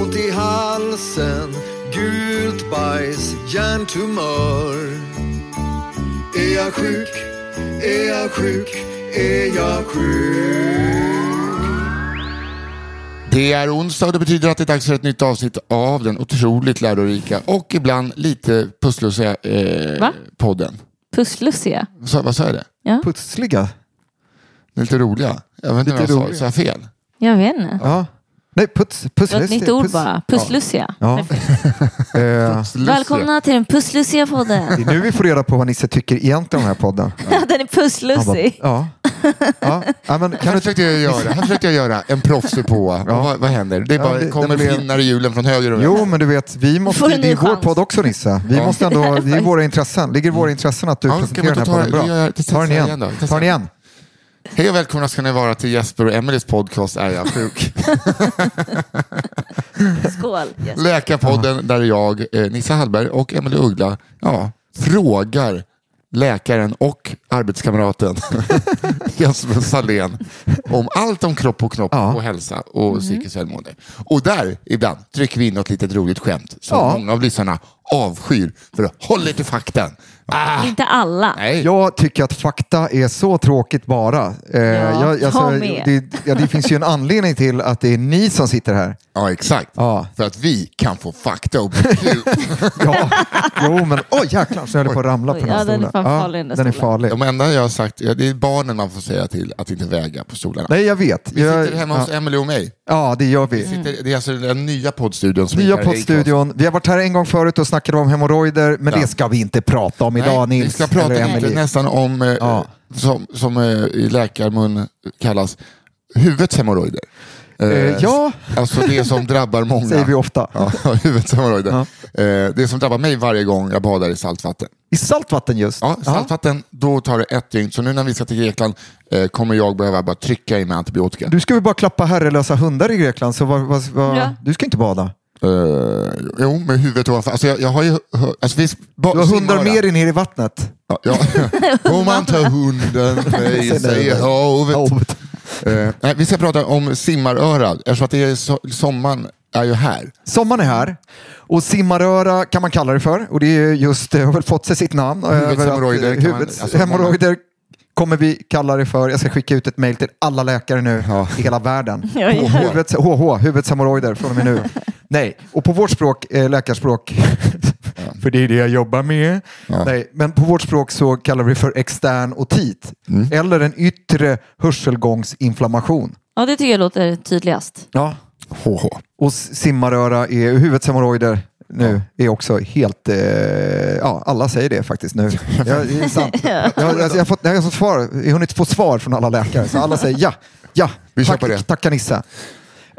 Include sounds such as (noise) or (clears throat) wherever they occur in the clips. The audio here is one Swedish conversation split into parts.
Ont i halsen, gult bajs, hjärntumör. Är jag sjuk? Är jag sjuk? Är jag sjuk? Det är onsdag och det betyder att det är dags för ett nytt avsnitt av den otroligt lärorika och ibland lite pusslussiga eh, Va? podden. Pusslussiga. Så, vad sa jag det? Ja, Pussliga? Det är lite roliga. Jag vet inte Lite jag sa. fel? jag vet inte. Ja. Nej, puts, var ett nytt ord puss- bara. Pusslussiga. Ja. Pusslussiga. (laughs) Välkomna till den pusslussiga det är nu vi får reda på vad Nisse tycker egentligen om den här podden. (laughs) den är pusslussig. ja. Ja. ja, men kan Här du försökte jag göra, här försökte jag göra en proffsig på. Vad, vad händer? Det är Ja, bara, det- kommer pinnar i hjulen från höger och Jo, vänster. men du vet, vi måste, det är vår podd också Nisse. Vi Ja. måste ändå, det är våra intressen. ligger i våra intressen att du Ja, presenterar den här podden bra. den igen. Ta den igen. Hej och välkomna ska ni vara till Jesper och Emelies podcast Är jag sjuk? (laughs) Skål. Yes. Läkarpodden där jag, eh, Nissa Hallberg och Emelie Uggla ja, frågar läkaren och arbetskamraten (laughs) Jesper Salén om allt om kropp och knopp Ja. och hälsa och psykiskt välmående. Och där ibland trycker vi in något litet roligt skämt som Ja. många av lyssnarna avskyr för att hålla till faktan. Ah, Inte alla. nej. Jag tycker att fakta är så tråkigt bara. Eh, jag, ta med. det, ja, det finns ju en anledning till att det är ni som sitter här. Ja, exakt. Ja. För att vi kan få fakta och. (laughs) Ja, jo men oj jäklar så höll jag på att ramla på Oj, den här ja, den är stolen. farlig, den där den är stolen. farlig. De enda jag har sagt, ja, det är barnen man får säga till att inte väga på stolarna. Nej jag vet. Vi jag, sitter hemma hos ja, Emelie och mig. ja det gör Vi vi. sitter, det är alltså den nya poddstudion. Som Nya poddstudion. Vi har varit här en gång förut och snackade om hemorrojder, men Ja. det ska vi inte prata om idag Nej, Nils. vi ska prata eller lite nästan om, eh, Ja. som, som eh, i läkarmun kallas, huvudets hemorrojder. Eh, Eh, ja, Alltså det som drabbar många. (laughs) säger vi ofta. Ja, (laughs) huvudets hemorrojder. Ja. Eh, det som drabbar mig varje gång jag badar i saltvatten. I saltvatten just. Ja, saltvatten, då tar det ett dygn. Så nu när vi ska till Grekland eh, kommer jag behöva bara trycka i mig antibiotika. Du ska väl bara klappa herrelösa hundar i Grekland, så vad, vad, vad, Ja. du ska inte bada. Eh, jo, med huvudet ovanför. Alltså jag, jag har ju. Alltså, vi, ba, Du har hundar med dig ner i vattnet. Ja, ja. (laughs) Om man tar hunden (laughs) med sig i havet. Havet. Eh, nej, vi ska prata om simmaröra, eftersom att det är so sommaren är ju här. Sommaren är här och simmaröra kan man kalla det för och det är just, det har väl fått sig sitt namn. Huvudshemorrojder eh, kan man- huvuds- alltså, hemorrojder kommer vi kalla det för. Jag ska skicka ut ett mejl till alla läkare nu Ja. i hela världen. (laughs) Ja, ja. Huvuds, HH, huvudshemorrojder från och med nu. Nej, och på vårt språk, eh, läkarspråk, (laughs) för det är det jag jobbar med. Ja. Nej, men på vårt språk så kallar vi det för extern otit Mm. eller en yttre hörselgångsinflammation. Ja, det tycker jag låter tydligast. Ja. HH. Och simmaröra, är, huvudshemorrojder nu är också helt... Eh, ja, alla säger det faktiskt nu. (laughs) Ja, det är sant. Jag, har- alltså, jag, har fått, jag, har fått svar, jag har hunnit få svar från alla läkare, så alla säger ja, Ja, Vi kör tack, på det. tacka Nisse.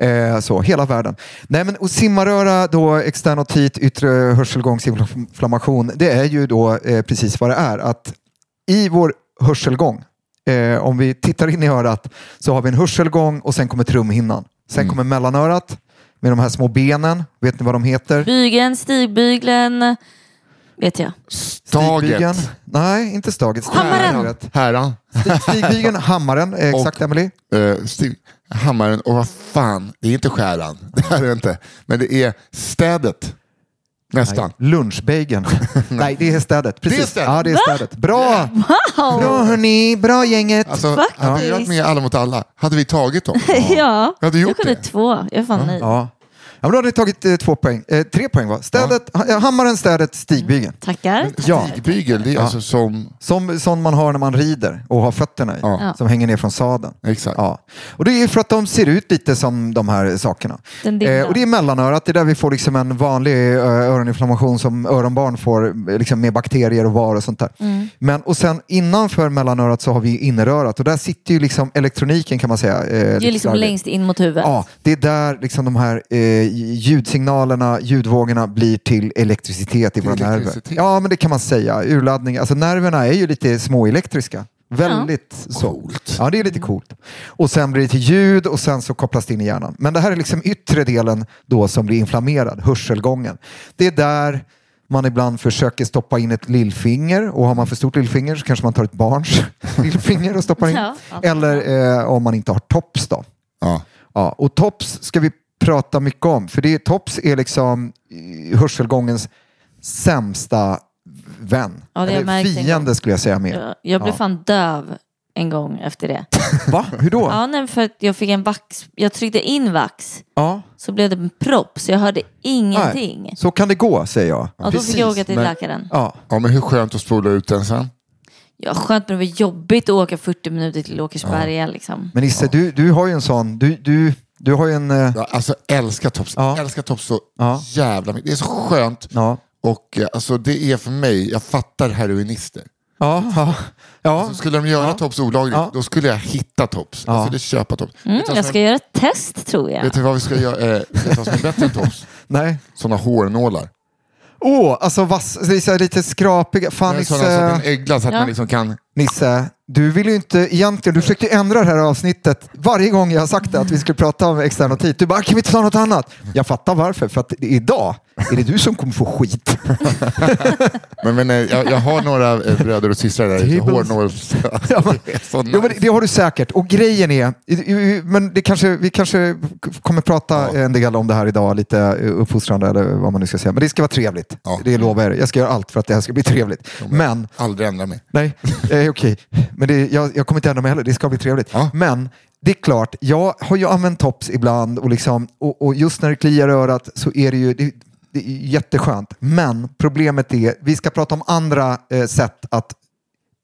Eh, så, hela världen. Nej, men, och simmaröra, då, extern otit, yttre hörselgångsinflammation, det är ju då eh, precis vad det är. Att I vår hörselgång, eh, om vi tittar in i örat, så har vi en hörselgång och sen kommer trumhinnan. Sen kommer mellanörat med de här små benen. Vet ni vad de heter? Bygeln, stigbygeln, vet jag. Stigbygeln. Staget. Nej, inte staget. Hammaren. Häran. Stig- Stigbygeln, hammaren. (laughs) Exakt, Och- Emily. Eh, Stig, hammaren och vad fan, det är inte skäran. (laughs) Det är det inte. Men det är städet. Nästan. Lunchbageln. (laughs) Nej, det är städet. Precis. Det är städet. Ja, det är städet. Bra! Wow! Bra hörni, bra gänget. Alltså, Faktiskt. hade vi varit med Alla mot alla, hade vi tagit dem? ja, Jag hade gjort jag kunde det. två. Jag är fan nöjd. Ja. Ja, men då har ni tagit eh, två poäng. Eh, tre poäng va? Städet, ha, hammaren, städet, stigbygeln. Tackar. Ja. Stigbygel, det är alltså som... Som sån man har när man rider och har fötterna i. Ja. Som hänger ner från sadeln. Exakt. Ja. Och det är för att de ser ut lite som de här sakerna. Den. Eh, och det är mellanörat, det är där vi får liksom en vanlig eh, öroninflammation som öronbarn får eh, liksom med bakterier och var och sånt där. Mm. Men, och sen innanför mellanörat så har vi innerörat och där sitter ju liksom elektroniken kan man säga. Eh, Det är lite liksom slarvigt. längst in mot huvudet. Ja, det är där liksom de här eh, ljudsignalerna, ljudvågorna blir till elektricitet i Till våra nerver. Ja, men det kan man säga. Urladdning. Alltså nerverna är ju lite småelektriska. Väldigt så. Coolt. Ja, det är lite coolt. Och sen blir det till ljud och sen så kopplas det in i hjärnan. Men det här är liksom yttre delen då som blir inflammerad, hörselgången. Det är där man ibland försöker stoppa in ett lillfinger och har man för stort lillfinger så kanske man tar ett barns (laughs) lillfinger och stoppar in. Ja. Eller eh, om man inte har tops då. Ja. Ja, och tops ska vi prata mycket om. För det, tops är liksom eh, hörselgångens sämsta vän. Ja, Eller fiende skulle jag säga mer. Jag, jag blev Ja. fan döv en gång efter det. (laughs) Va? Hur då? Ja, nej, för att jag fick en vax. Jag tryckte in vax. Ja. Så blev det en propp så jag hörde ingenting. Nej, så kan det gå, säger jag. Och då fick jag åka till men- läkaren. Ja. ja, men hur skönt att spola ut den sen? Ja, skönt men det var jobbigt att åka 40 minuter till Åkersberga liksom. Men Nisse, du, du har ju en sån, du, du, du har ju en... eh, Ja, alltså älskar tops. Ja. Älskar tops så Ja. jävla mycket. Det är så skönt. Ja. Och eh, alltså, det är för mig, jag fattar heroinister. Ja, ja, ja. Så skulle de göra Ja. tops olagligt, Ja. då skulle jag hitta tops. Ja. Jag skulle köpa tops. Mm, jag ska är, göra ett test tror jag. vet du vad vi ska göra? Eh, vet du vad som är bättre än tops? (laughs) Nej. Sådana hårnålar. Åh, alltså vass, det är så här lite skrapiga. Fan Med Sådana som Nisse, en äggla så att Ja. man liksom kan... Nisse, du vill ju inte egentligen, du försökte ändra det här avsnittet varje gång jag har sagt det, att vi skulle prata om externotit. Du bara, kan vi inte ta något annat? Jag fattar varför, för att idag är det du som kommer få skit. (laughs) Men, men eh, jag, jag har några eh, bröder och systrar där ute. Tables. Hårnåls... (laughs) Ja, men- (laughs) Det Jo, men det, nice. har du säkert. Och grejen är, men det kanske, vi kanske kommer prata Ja. en del om det här idag, lite uppfostrande eller vad man nu ska säga. Men det ska vara trevligt. Ja. Det lovar jag. Jag ska göra allt för att det här ska bli trevligt. Men, Aldrig ändra mig. nej, eh, okej. Men det, jag, jag kommer inte ändra mig heller. Det ska bli trevligt. Ja. Men det är klart, jag har ju använt tops ibland och, liksom, och, och just när det kliar i örat så är det ju det, det är jätteskönt. Men problemet är, vi ska prata om andra eh, sätt att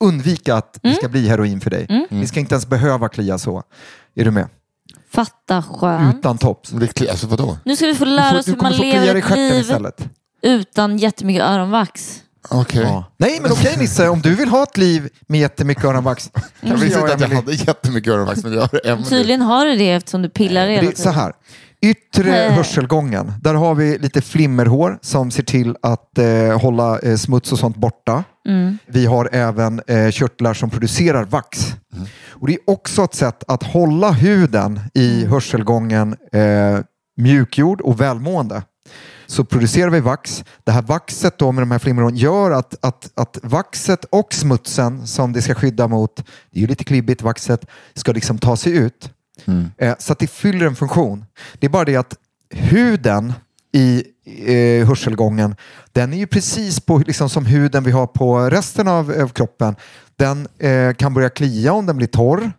undvika att det ska bli heroin för dig. Vi ska inte ens behöva klia så. Är du med? Fatta skönt. Utan tops. Alltså vadå? Nu ska vi få lära oss du hur man lever ett liv istället. utan jättemycket öronvax. Okej. Ja. Nej, men okej Nisse, om du vill ha ett liv med jättemycket öronvax. Jag (laughs) kanske visste inte att jag hade jättemycket öronvax, men jag har en Tydligen har du det eftersom du pillar hela Det är så här. Yttre hörselgången, där har vi lite flimmerhår som ser till att eh, hålla eh, smuts och sånt borta. Mm. Vi har även eh, körtlar som producerar vax. Och det är också ett sätt att hålla huden i hörselgången eh, mjukgjord och välmående. Så producerar vi vax. Det här vaxet då med de här flimmerhåren gör att, att, att vaxet och smutsen som det ska skydda mot, det är ju lite klibbigt vaxet, ska liksom ta sig ut. Mm. Eh, så att det fyller en funktion. Det är bara det att huden i eh, hörselgången, den är ju precis på, liksom som huden vi har på resten av, av kroppen. Den eh, kan börja klia om den blir torr.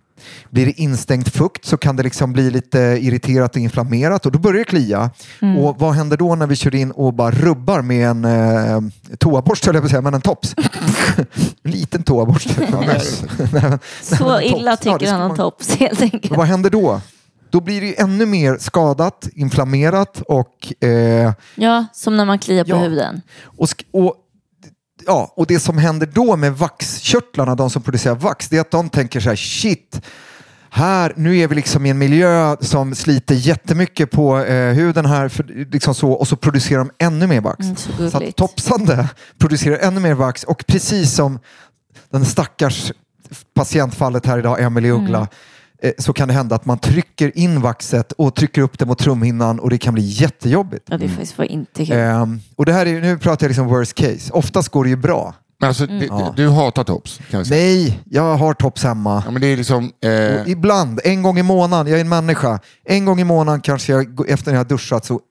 Blir det instängt fukt så kan det liksom bli lite irriterat och inflammerat och då börjar det klia. Och vad händer då när vi kör in och bara rubbar med en eh, toaborste, höll jag på att säga, men en tops. (laughs) (laughs) (laughs) en liten toaborste. Så men illa tops, tycker han om man- tops helt enkelt. vad händer då? Då blir det ännu mer skadat, inflammerat och, eh, Ja, som när man kliar på Ja. huden. och, och, ja, och det som händer då med vaxkörtlarna, de som producerar vax, det är att de tänker så här, shit, här, nu är vi liksom i en miljö som sliter jättemycket på eh, huden här för, liksom så, och så producerar de ännu mer vax. Mm, så så att topsande producerar ännu mer vax och precis som den stackars patientfallet här idag, Emelie Uggla, Mm. Eh, så kan det hända att man trycker in vaxet och trycker upp det mot trumhinnan och det kan bli jättejobbigt. Ja, det faktiskt var inte kul. Ehm, och det här är, nu pratar jag liksom worst case. Oftast går det ju bra. Men alltså, Mm. Ja. Du hatar tops kan vi säga. Nej, jag har tops hemma. Ja, men det är liksom, eh, ibland, en gång i månaden, jag är en människa, en gång i månaden kanske jag, efter när jag har duschat så... Och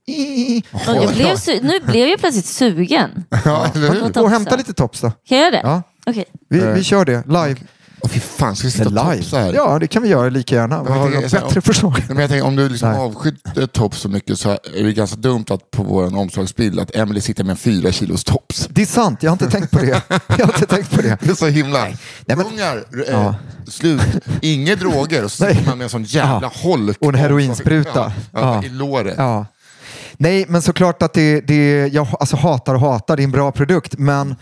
jag blev su- nu blev jag plötsligt sugen. (laughs) ja, eller hur? Gå och hämta lite tops då. Kan jag göra det? Ja, Okej. vi, Eh. vi kör det live. Åh, fy fan, ska vi sitta och live. topsa här? Ja, det kan vi göra lika gärna. Vad har du något bättre förslag? Nej, Men jag tänker, om du liksom Nej. avskyr tops så mycket så är det ganska dumt att på vår omslagsbild att Emily sitter med en fyra kilos tops. Det är sant, jag har inte tänkt på det. Jag har inte tänkt på det. Det är så himla... men- Ungar, eh, Ja. slut, inga droger och så Nej. sitter man med en sån jävla holk. Och en heroinspruta. Ja, ja, Ja. I låret. Ja. Nej, men såklart att det, det jag alltså hatar och hatar, det är en bra produkt, men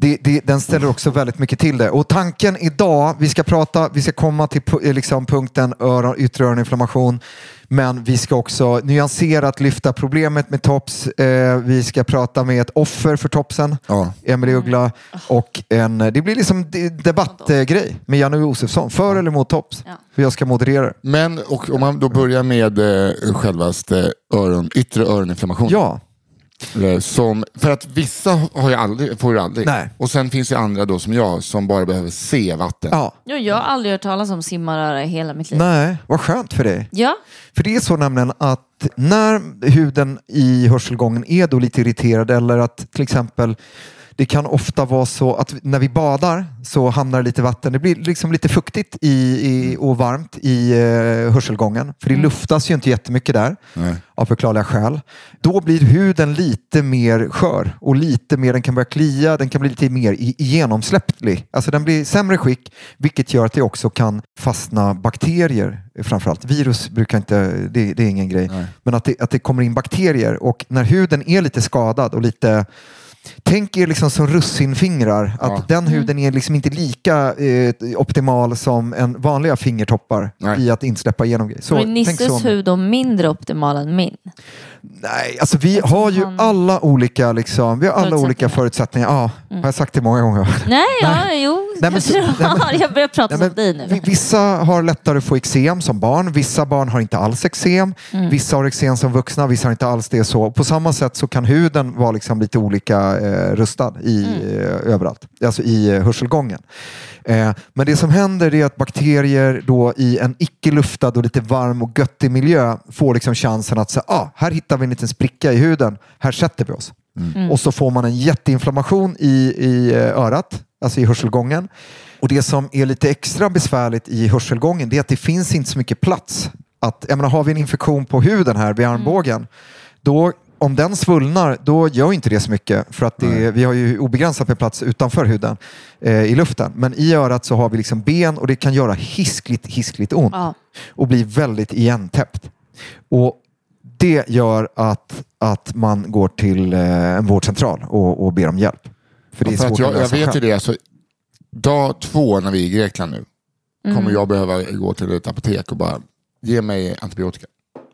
det, det, den ställer också väldigt mycket till det. Och tanken idag, vi ska prata, vi ska komma till eh, liksom, punkten öron, yttre öroninflammation, men vi ska också nyanserat lyfta problemet med tops. Eh, vi ska prata med ett offer för topsen, Ja. Emelie Uggla, och en, det blir liksom de- debattgrej med Janne Josefsson, för eller emot tops. Ja. För jag ska moderera. Men och, om man då börjar med eh, självaste öron, yttre öroninflammation. Ja, Eh, Som, för att vissa har ju aldrig, får ju aldrig. Nej. Och sen finns det andra då som jag som bara behöver se vatten. ja. Ja, jag har aldrig hört talas om simmaröra i hela mitt liv. Nej, vad skönt för dig. Ja, För det är så nämligen att när huden i hörselgången är då lite irriterad eller att till exempel det kan ofta vara så att när vi badar så hamnar det lite vatten. Det blir liksom lite fuktigt i, i, och varmt i eh, hörselgången. För det luftas ju inte jättemycket där Nej. av förklarliga skäl. Då blir huden lite mer skör och lite mer, den kan börja klia, den kan bli lite mer i- genomsläpplig. Alltså den blir sämre skick, vilket gör att det också kan fastna bakterier framförallt. Virus brukar inte, det, det är ingen grej. Nej. Men att det, att det kommer in bakterier och när huden är lite skadad och lite Tänk er liksom som russinfingrar, att Ja. den huden är liksom inte lika eh, optimal som en vanliga fingertoppar Nej. i att insläppa igenom grejer. Så, så Nisses om- hud då mindre optimal än min? Nej, alltså vi har ju han- alla olika, liksom, vi har alla olika Förutsättningar. förutsättningar. Ja, har jag sagt det många gånger? Nej, ja, jo, Nej, men så- nej, men-. (laughs) Jag börjar prata Nej, som dig nu. vi- Vissa har lättare att få eksem som barn, vissa barn har inte alls eksem, Mm. vissa har eksem som vuxna, vissa har inte alls det. så. På samma sätt så kan huden vara liksom lite olika eh, rustad i, Mm. eh, överallt, alltså i eh, hörselgången. Eh, men det som händer är att bakterier då i en icke luftad och lite varm och göttig miljö får liksom chansen att säga, ah, här hittar vi en liten spricka i huden, här sätter vi oss. Och så får man en jätteinflammation i, i eh, örat, alltså i hörselgången. Och det som är lite extra besvärligt i hörselgången det är att det finns inte så mycket plats. Att, jag menar, har vi en infektion på huden här vid armbågen, då om den svullnar, då gör inte det så mycket för att det, vi har ju obegränsat med plats utanför huden eh, i luften. Men i örat så har vi liksom ben och det kan göra hiskligt, hiskligt ont Ja. och bli väldigt igentäppt. Och det gör att, att man går till eh, en vårdcentral och, och ber om hjälp. För det är svårt jag, att jag vet ju det, alltså, dag två när vi är i Grekland nu kommer jag behöva gå till ett apotek och bara ge mig antibiotika.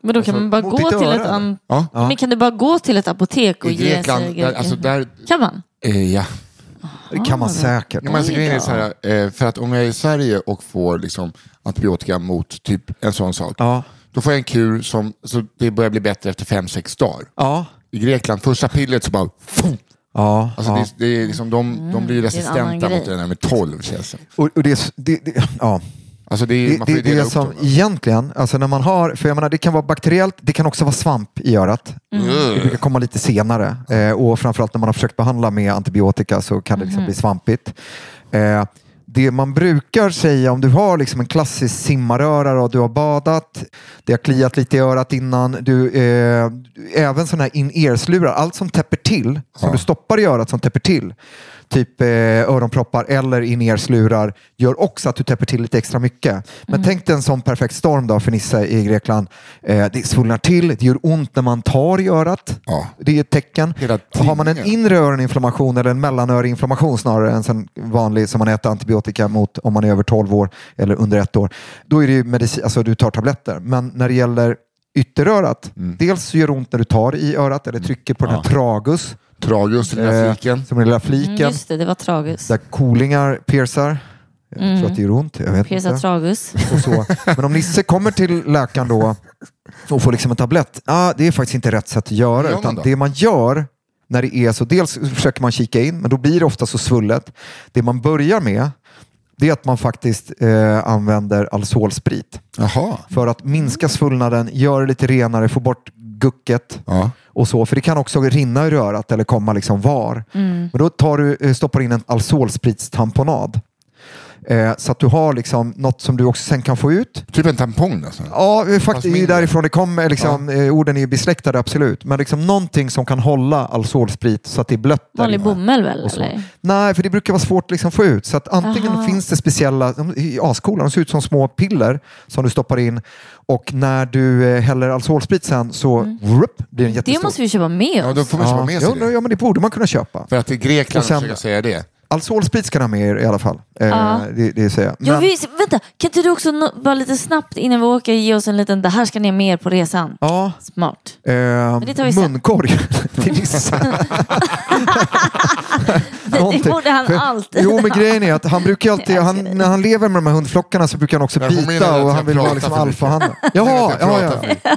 Men då kan Alltså, man bara gå till ett an... Ja. Men kan du bara gå till ett apotek och I ge sig där, alltså där, Kan man? eh, ja. Det kan man säkert. Ja, men alltså, är så här, eh, för att om jag är i Sverige och får liksom, antibiotika mot typ en sån sak, Ja. då får jag en kur som så det börjar bli bättre efter fem sex dagar. Ja. I Grekland, första pillret så bara... Fum! Ja. Alltså ja. det, det är liksom, de, de blir Mm, resistenta mot det där med 12 känns det. Och, och det, det, det, ja. Alltså det, är- det, man får det, det som dem. egentligen, alltså när man har, för jag menar det kan vara bakteriellt, det kan också vara svamp i örat. Det brukar komma lite senare eh, och framförallt när man har försökt behandla med antibiotika så kan det liksom bli svampigt. Eh, det man brukar säga om du har liksom en klassisk simmaröra och du har badat, det har kliat lite i örat innan, du, eh, även sådana här in-ear-slurar, allt som täpper till, som Ja. du stoppar i örat som täpper till, typ eh, öronproppar eller in-ear-slurar gör också att du täpper till lite extra mycket. Men Mm. tänk dig en sån perfekt storm då för Nisse i Grekland. Eh, det svullnar till, det gör ont när man tar i örat. Ja. Det är ett tecken. Har man en inre öroninflammation eller en mellanöreinflammation snarare än en vanlig som man äter antibiotika mot om man är över 12 år eller under ett år, då är det ju medicin, alltså du tar tabletter. Men när det gäller ytterörat, Mm. dels gör det ont när du tar i örat eller trycker på den här tragus, Tragus, den där eh, fliken. som är den lilla Mm, fliken, just det, det var tragus. där kolingar piercar. Jag tror att det gör ont, jag vet Pierca inte. tragus. Och så. Men om Nisse kommer till läkaren då och får liksom en tablett, ah, det är faktiskt inte rätt sätt att göra. Gör utan då? det man gör när det är så, dels försöker man kika in, men då blir det ofta så svullet. Det man börjar med, det är att man faktiskt eh, använder Alzolsprit Jaha. för att minska svullnaden, göra det lite renare, få bort gucket Ja. Och så. För det kan också rinna ur örat eller komma liksom var. Men då tar du, eh, stoppar in en Alzolspritstamponad. Eh, så att du har liksom något som du också sen kan få ut. Typ en tampong alltså. Ja, eh, faktiskt det är därifrån det kommer. Liksom, eh, orden är ju besläktade, absolut. Men liksom någonting som kan hålla Alzolsprit så att det är blött. Vanlig bomull väl? Och så. Eller? Nej, för det brukar vara svårt att liksom få ut. Så att antingen Aha. finns det speciella, de är ascoola, de ser ut som små piller som du stoppar in och när du eh, häller Alzolsprit sen så whoop, blir den Det jättestor. måste vi köpa med Ja, oss. då får man köpa med sig ja, det. ja, men det borde man kunna köpa. För att i Grekland Och sen- försöka säga det. Alzolsprit ska ni ha med er i alla fall. Eh, Ja. det, det säger jag. Ja, Men- vi, vänta, kan inte du också no- bara lite snabbt innan vi åker ge oss en liten, det här ska ni ha med er på resan. Ja, Smart. eh, munkorg till. (laughs) Det (laughs) borde han alltid Jo, men grejen är att han brukar alltid, Jag han, när han lever med de här hundflockarna så brukar han också Jag bita och jag han vill vara liksom. (laughs) Jag Jaha, jag ja, ja.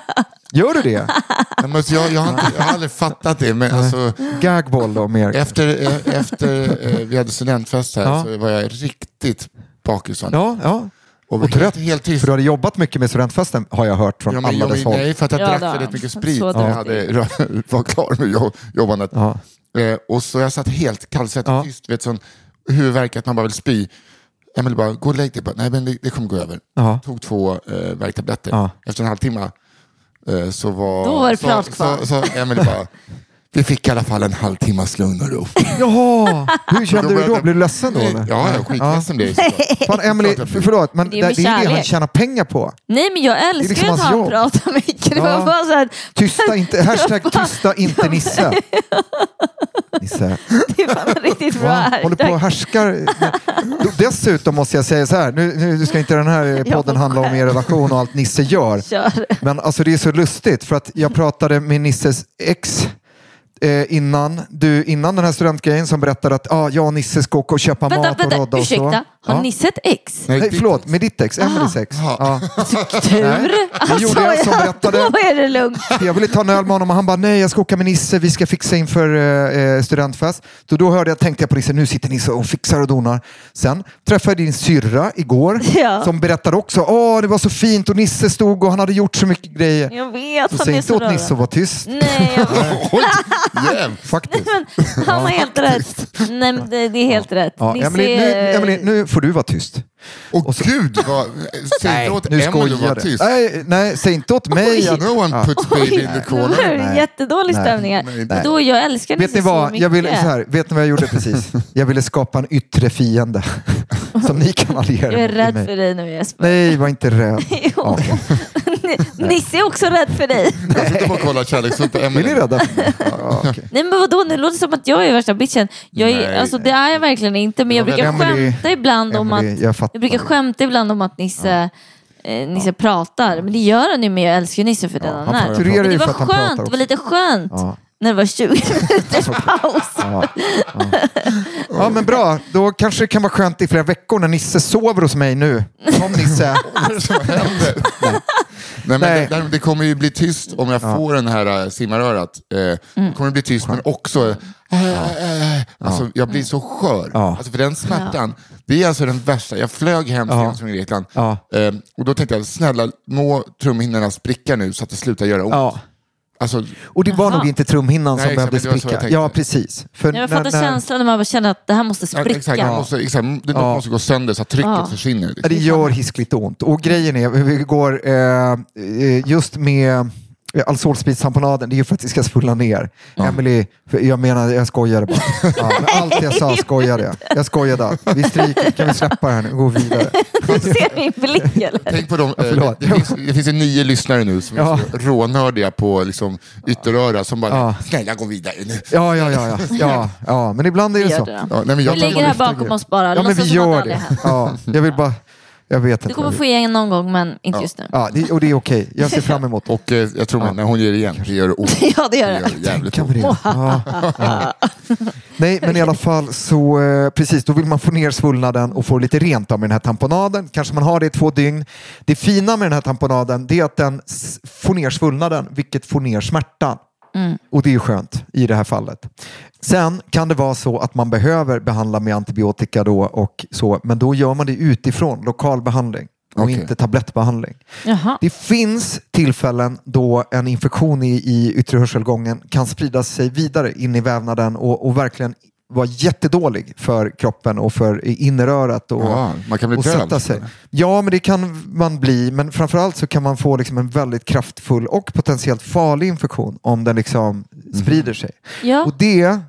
Gör du det? (laughs) Ja, men jag, jag, har inte, jag har aldrig fattat det, men alltså, Gagball då mer? efter, eh, efter eh, vi hade studentfest här Ja. så var jag riktigt bakis. Ja, ja. och och helt, trött. helt tyst. För du hade jobbat mycket med studentfesten har jag hört från Ja, men, alla dess håll. nej, för att jag Ja, drack då. väldigt mycket sprit när jag hade, (laughs) var klar med jobb, jobbandet. Ja. Eh, och så jag satt helt kallsvettig Ja. och tyst, vet, sån huvudvärk att man bara vill spy. Emelie bara, gå och lägg dig. Nej, men det, det kommer gå över. Ja. Tog två eh, värktabletter. Ja. Efter en halvtimme så var... Då var det så, så, så Emelie bara, vi fick i alla fall en halvtimmas lugn och ro. (laughs) Jaha, hur kände du då? Blev du ledsen då? Eller? Ja, jag skitledsen blev jag. (laughs) Fan, Emily, förlåt, men Det är det, är det han tjänar pengar på. Nej men jag älskar liksom att han jobb. pratar mycket. Det Ja. var bara så här, Tysta inte, (laughs) hashtag tysta inte Nisse. Nisse. det var riktigt bra. Va? Håller på och härskar. Dessutom måste jag säga så här, nu, nu ska inte den här podden handla om er relation och allt Nisse gör. Kör. Men alltså det är så lustigt för att jag pratade med Nisses ex eh, innan, du, innan den här studentgrejen som berättade att ah, jag och Nisse ska åka och köpa Vänta, mat och rodda vänta, och så. ursäkta. Har Ja. Nisse ett ex? Nej, Nej, förlåt, med ditt ex, Emelies ex. Ja. (laughs) Tur. det gjorde jag som berättade. (laughs) Då är det lugnt. Jag ville ta en öl med honom och han bara nej jag ska åka med Nisse, vi ska fixa inför eh, studentfest. Så då hörde jag, tänkte jag på Nisse, nu sitter Nisse och fixar och donar. Sen träffade jag din syrra igår (laughs) Ja. som berättade också, åh det var så fint och Nisse stod och han hade gjort så mycket grejer. Jag vet, Så han säg är inte så åt. Nisse att vara tyst. Nej, jag Oj, jävlar. Faktiskt. han har helt rätt. Nej, men det, det är helt rätt. Ja, Nisse Emily, nu, är- Emily, nu får du vara tyst. Och gud, vad, (laughs) säg inte åt nu Emelie att vara tyst. Nej, nej, säg inte åt mig att... No one puts baby in the Nu corner. det Nej. jättedålig Nej. stämning här. Nej, Men Då, jag älskar Vet ni så vad? mycket. Jag ville, så här, vet ni vad jag gjorde precis? Jag ville skapa en yttre fiende (laughs) som ni kan alliera Jag är rädd mig. för dig nu Jesper. Nej, var inte rädd. (laughs) Jo. Ja. Nisse är också rädd för dig. Jag sitter bara och kollar kärleksfullt på Är ni Emelie. rädda? Ja, okej. Nej men vadå, det låter som att jag är värsta bitchen. Jag är, Nej. alltså, det är jag verkligen inte, men jag Det brukar Emily- skämta ibland om Emily, att jag fattar. jag brukar skämta ibland om att Nisse, eh, Nisse pratar. Men det gör han ju med, jag älskar ju Nisse för den han han är. Men det var skönt, det var lite skönt. Ja. När det var 20 (laughs) minuters paus. Ja, ja. ja, men bra. Då kanske det kan vara skönt i flera veckor när Nisse sover hos mig nu. Kom Nisse. (laughs) Vad är det som händer? Nej, men Nej. Det, där- det kommer ju bli tyst om jag får den här äh, simmarörat. Eh, Mm. Det kommer bli tyst men också, äh, äh, äh, alltså, jag blir så skör. Ja. Alltså, för den smärtan, det är alltså den värsta. Jag flög hem Ja. från Grekland Ja. eh, och då tänkte jag, snälla må trumhinnorna spricka nu så att det slutar göra ont. Ja. Alltså, Och det var Jaha. nog inte trumhinnan Nej, som exakt, behövde spricka. Ja, precis. För Jag fattar när- känslan när man bara känner att det här måste ja, exakt, spricka. det måste, exakt, det Ja. måste gå sönder så att trycket Ja. försvinner. Ja, det gör hiskligt ont. Och grejen är, vi går eh, eh, just med Alsolsprittamponaden, det är ju för att det ska svullna ner. Emily, för jag menar, jag skojade bara. Ja, (laughs) allt jag sa skojade jag. Jag skojade. Vi stryker, kan vi släppa det här nu och gå vidare? (laughs) Du ser min blick eller? Tänk på dem, eh, förlåt. det, finns, det finns ju nio lyssnare nu som är Ja. så rånördiga på liksom, ytteröra som bara, Ja. snälla gå vidare nu. Ja, ja, ja, ja, ja, ja. men ibland är det så. det. Ja, nej, men jag Vi det här bakom oss bara. Ja, men vi gör det. Ja, jag vill bara, jag vet Du inte. kommer få igen någon gång men inte just nu. Ja, det, och det är okej. Jag ser fram emot det. Och eh, jag tror att när hon ger igen, det gör det ont. (laughs) Ja det gör det. jävligt Kan ont. vi det? Ja, ja. (laughs) Nej, men i alla fall så eh, precis, då vill man få ner svullnaden och få lite rent av med den här tamponaden. Kanske man har det i två dygn. Det fina med den här tamponaden det är att den får ner svullnaden, vilket får ner smärtan. Och det är skönt i det här fallet. Sen kan det vara så att man behöver behandla med antibiotika då och så, men då gör man det utifrån, lokal behandling och Okej. inte tablettbehandling. Jaha. Det finns tillfällen då en infektion i, i yttre hörselgången kan sprida sig vidare in i vävnaden och, och verkligen vara jättedålig för kroppen och för innerörat och, Ja, man kan bli och döv. sätta sig. Ja, men det kan man bli. Men framförallt så kan man få liksom en väldigt kraftfull och potentiellt farlig infektion om den liksom sprider sig. Ja. Och det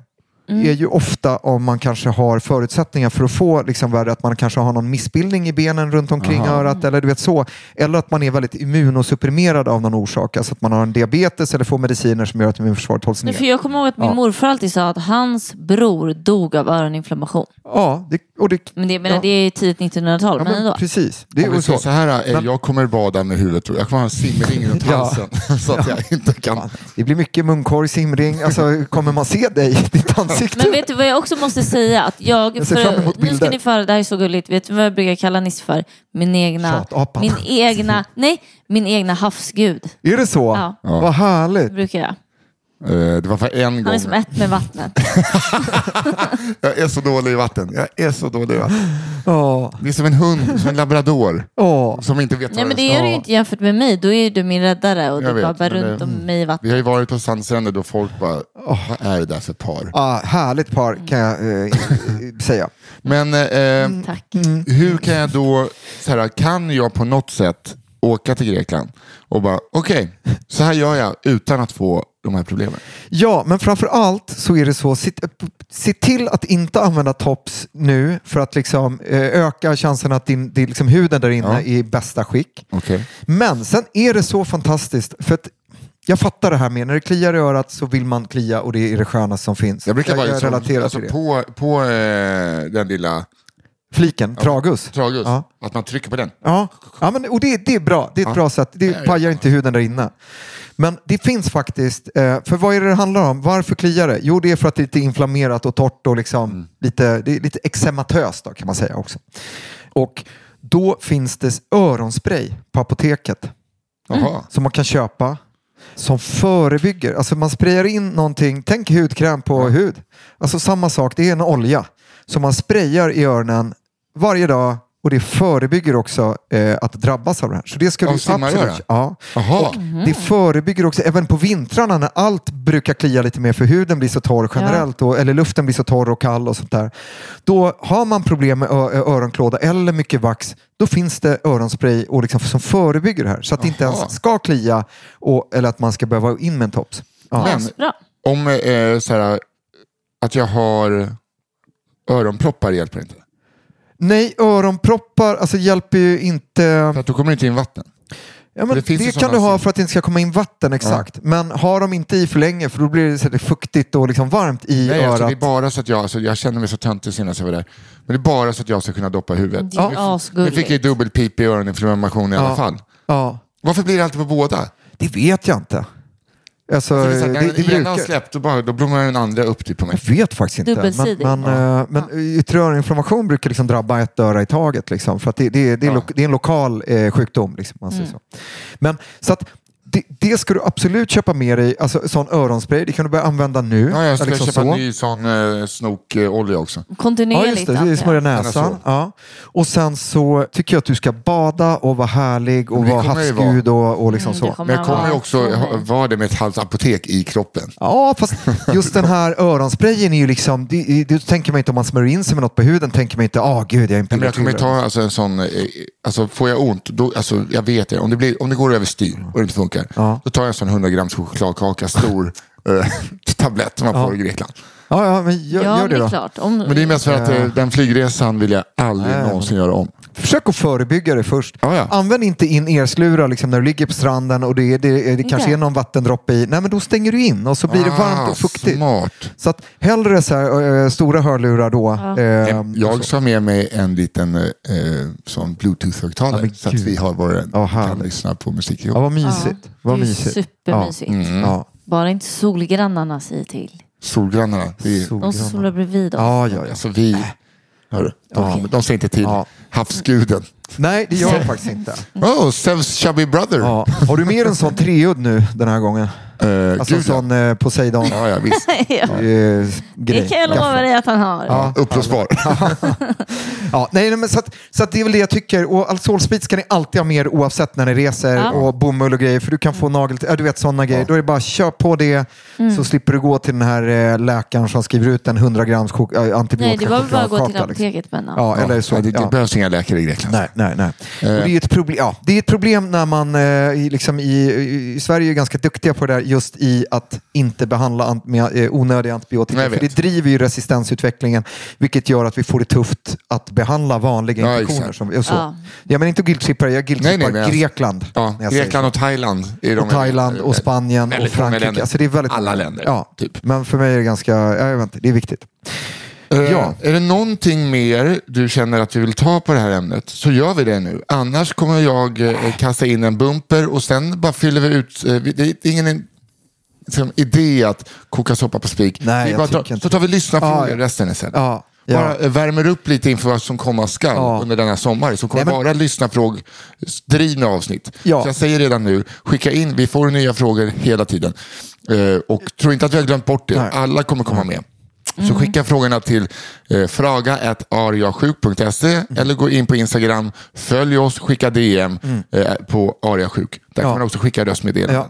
är ju ofta om man kanske har förutsättningar för att få liksom värre, att man kanske har någon missbildning i benen runt omkring örat eller du vet så. Eller att man är väldigt immunosupprimerad av någon orsak, alltså att man har en diabetes eller får mediciner som gör att immunförsvaret hålls Nej, ner. för jag kommer ihåg att min Ja. morfar alltid sa att hans bror dog av öroninflammation. Ja, det, och det, Men det, men Ja. det är ju tidigt 1900-tal. ja, men men ändå. precis. Det är så. så här, jag kommer bada med huvudet. tror Jag Jag kommer ha en simring runt Ja. halsen (laughs) så att jag inte kan. Det blir mycket munkorg, simring. Alltså, kommer man se dig i ditt ansikte? Men vet du vad jag också måste säga? Att jag, Jag emot nu ska ni få höra, det här är så gulligt. Vet du vad jag brukar kalla Nisse för? Min egna, min egna, nej, min egna havsgud. Är det så? Ja. Vad härligt. Brukar jag. Eh, Det var för en Han gång. är som ett med vattnet. (laughs) Jag är så dålig i vatten. Jag är så dålig i vatten. Ja. Det är som en hund, som en labrador. Ja. Som inte vet Nej men det är du ju inte jämfört med mig. Då är du min räddare och Jag du men runt det- om mig i Vi vattnet. har ju varit på Sandstränder då folk bara, vad är det där för par? Ah, härligt par kan jag eh, säga. Men eh, Tack. hur kan jag då, så här, kan jag på något sätt åka till Grekland och bara, okej, så här gör jag utan att få de här problemen. Ja, men framför allt så är det så, se, se till att inte använda tops nu för att liksom, eh, öka chansen att din, din, liksom, huden där inne Ja. är i bästa skick. Okej. Men sen är det så fantastiskt, för att jag fattar det här med när det kliar i örat så vill man klia och det är det skönaste som finns. Jag brukar bara jag liksom, relaterar alltså, till det. på, på eh, den lilla Fliken, tragus. tragus, Ja. att man trycker på den. Ja, ja men, och det, det är bra. Det är ett Ja. bra sätt. Det pajar inte huden där inne. Men det finns faktiskt, eh, för vad är det det handlar om? Varför kliar det? Jo, det är för att det är lite inflammerat och torrt och liksom Mm. lite, det är lite eksematöst då, kan man säga också. Och då finns det öronspray på apoteket Jaha. som man kan köpa som förebygger. Alltså man sprayar in någonting, tänk hudkräm på hud. Alltså samma sak, det är en olja som man sprayar i öronen varje dag och det förebygger också eh, att drabbas av det här. Så det ska Av du absolut... Ja. Jaha. Och Det förebygger också, även på vintrarna när allt brukar klia lite mer för huden blir så torr generellt, och, eller luften blir så torr och kall och sånt där. Då har man problem med öronklåda eller mycket vax, då finns det öronspray och liksom, som förebygger det här. Så att det inte ens ska klia och, eller att man ska behöva in med en tops. Ja. Men-. Om eh, så här, att jag har öronproppar hjälper inte. Nej, öronproppar alltså, hjälper ju inte... För att då kommer inte in vatten. Ja, men det det kan du ha för att det inte ska komma in vatten exakt. Men har de inte i för länge för då blir det så fuktigt och liksom varmt i Nej, alltså, örat. det är bara så att jag, alltså, jag känner mig så töntig senast jag var där. Men det är bara så att jag ska kunna doppa huvudet. Det är Nu- fick jag ju dubbelpip i öroninflammation i alla Ja. fall. Ja, Varför blir det alltid på båda? det vet jag inte. Alltså, det är så här, när det, den ena har släppt, då, bara, då blommar den andra upp typ på mig. Jag vet faktiskt inte. Men, men, eh, men yttre öroninflammation brukar liksom drabba ett öra i taget. Liksom, för att det, det, det, är, Ja. lo, det är en lokal eh, sjukdom. Liksom, man säger så. Men, så att, det, det ska du absolut köpa med dig. Alltså, sån öronspray, det kan du börja använda nu. Ja, jag ska liksom köpa så. en ny sån eh, snokolja också. Ja, Kontinuerligt. just det. Jag. smörja näsan. Ja. Och sen så tycker jag att du ska bada och vara härlig och vara havsgud och, och liksom Mm, så. Men jag kommer ju vara också vara det med ett halvt apotek i kroppen. Ja, fast just den här öronsprayen är ju liksom, det, det tänker man inte om man smörjer in sig med något på huden, tänker man inte, ah gud jag är en men jag kommer ta alltså, en sån, eh, alltså får jag ont, då, alltså, jag vet det, om det, blir, om det går överstyr och det inte funkar, funkar. Ja. Då tar jag en sån 100 grams chokladkaka, stor (laughs) eh, tablett som man får i Grekland. Ja, ja, men gör, Ja, gör det det då. klart. Om, Men det är mest för att eh, den flygresan vill jag aldrig Nej, någonsin göra om. Försök att förebygga det först. Ja, ja. Använd inte in erslurar liksom, när du ligger på stranden och det, det, det kanske Inte? är någon vattendroppe i. Nej, men då stänger du in och så blir det varmt och fuktigt. Ah, Smart. Så att hellre så här, eh, stora hörlurar då. Ja. eh, Jag så. sa med mig en liten eh, sån bluetooth-högtalare Ja, så att vi har våra, Ja, kan lyssna på musik. Ja, vad mysigt. Vad det är mysigt. supermysigt. Mm. Ja. Bara inte solgrannarna säger till. Solgrannarna. Vi, De som solar bredvid oss. Ja, ja, ja. alltså vi, hörru, de, de säger inte till. Ja. Havsguden. Nej, det gör jag (laughs) faktiskt inte. Oh, Zeus chubby brother. Ja. Har du mer en sån treudd nu den här gången? Eh, Alltså gud, sån eh, Poseidon Ja, ja, visst. (laughs) ja. eh, grej. Det kan jag lova dig att han har. Ja. Uppblåsbar. (laughs) Ja, nej, nej, men så, att, så att det är väl det jag tycker. Och Alsolsprit ska ni alltid ha med oavsett när ni reser Ja. och bomull och grejer. För du kan få nagel, ja, du vet sådana grejer. Då är det bara kör på det Mm. så slipper du gå till den här eh, läkaren som skriver ut en 100 grams chok- äh, Nej, antibiotika det var väl bara att gå till liksom. apoteket med en Ja, eller så. Ja, det, det ja. behövs inga läkare i Grekland. Nej, nej, nej. Eh. Och det, är ett problem, ja, det är ett problem när man eh, i- liksom i, i Sverige är ganska duktiga på det där just i att inte behandla ant, med eh, onödiga antibiotika. För det driver ju resistensutvecklingen vilket gör att vi får det tufft att behandla vanliga Ja, infektioner. Som, och så. Ja. Jag menar inte guilt-trippar, jag guilt-trippar Nej, nej, men alltså- Grekland. Ja, Grekland och Thailand. Är de och Thailand och Spanien och Frankrike. länder. Alltså det är väldigt Alla länder, Ja, typ. Men för mig är det ganska, ja, jag vet inte, det är viktigt. Eh, Ja. Är det någonting mer du känner att vi vill ta på det här ämnet så gör vi det nu. Annars kommer jag eh, kasta in en bumper och sen bara fyller vi ut. Det är ingen liksom, idé att koka soppa på spik. Nej, vi bara inte. så tar vi lyssnarfrågor Ja, ja. resten sen. Ja, ja. Bara eh, värmer upp lite inför vad som komma skall Ja. under denna sommar. Så kommer Nej, men- bara lyssnarfrågdrivna avsnitt. Ja. Så jag säger redan nu, skicka in. Vi får nya frågor hela tiden. Eh, och tro inte att vi har glömt bort det. Nej. Alla kommer komma med. Så skicka frågorna till eh, fraga.ariasjuk.se eller gå in på Instagram, följ oss, skicka DM eh, på ariasjuk. Där kan Ja. man också skicka röstmeddelanden.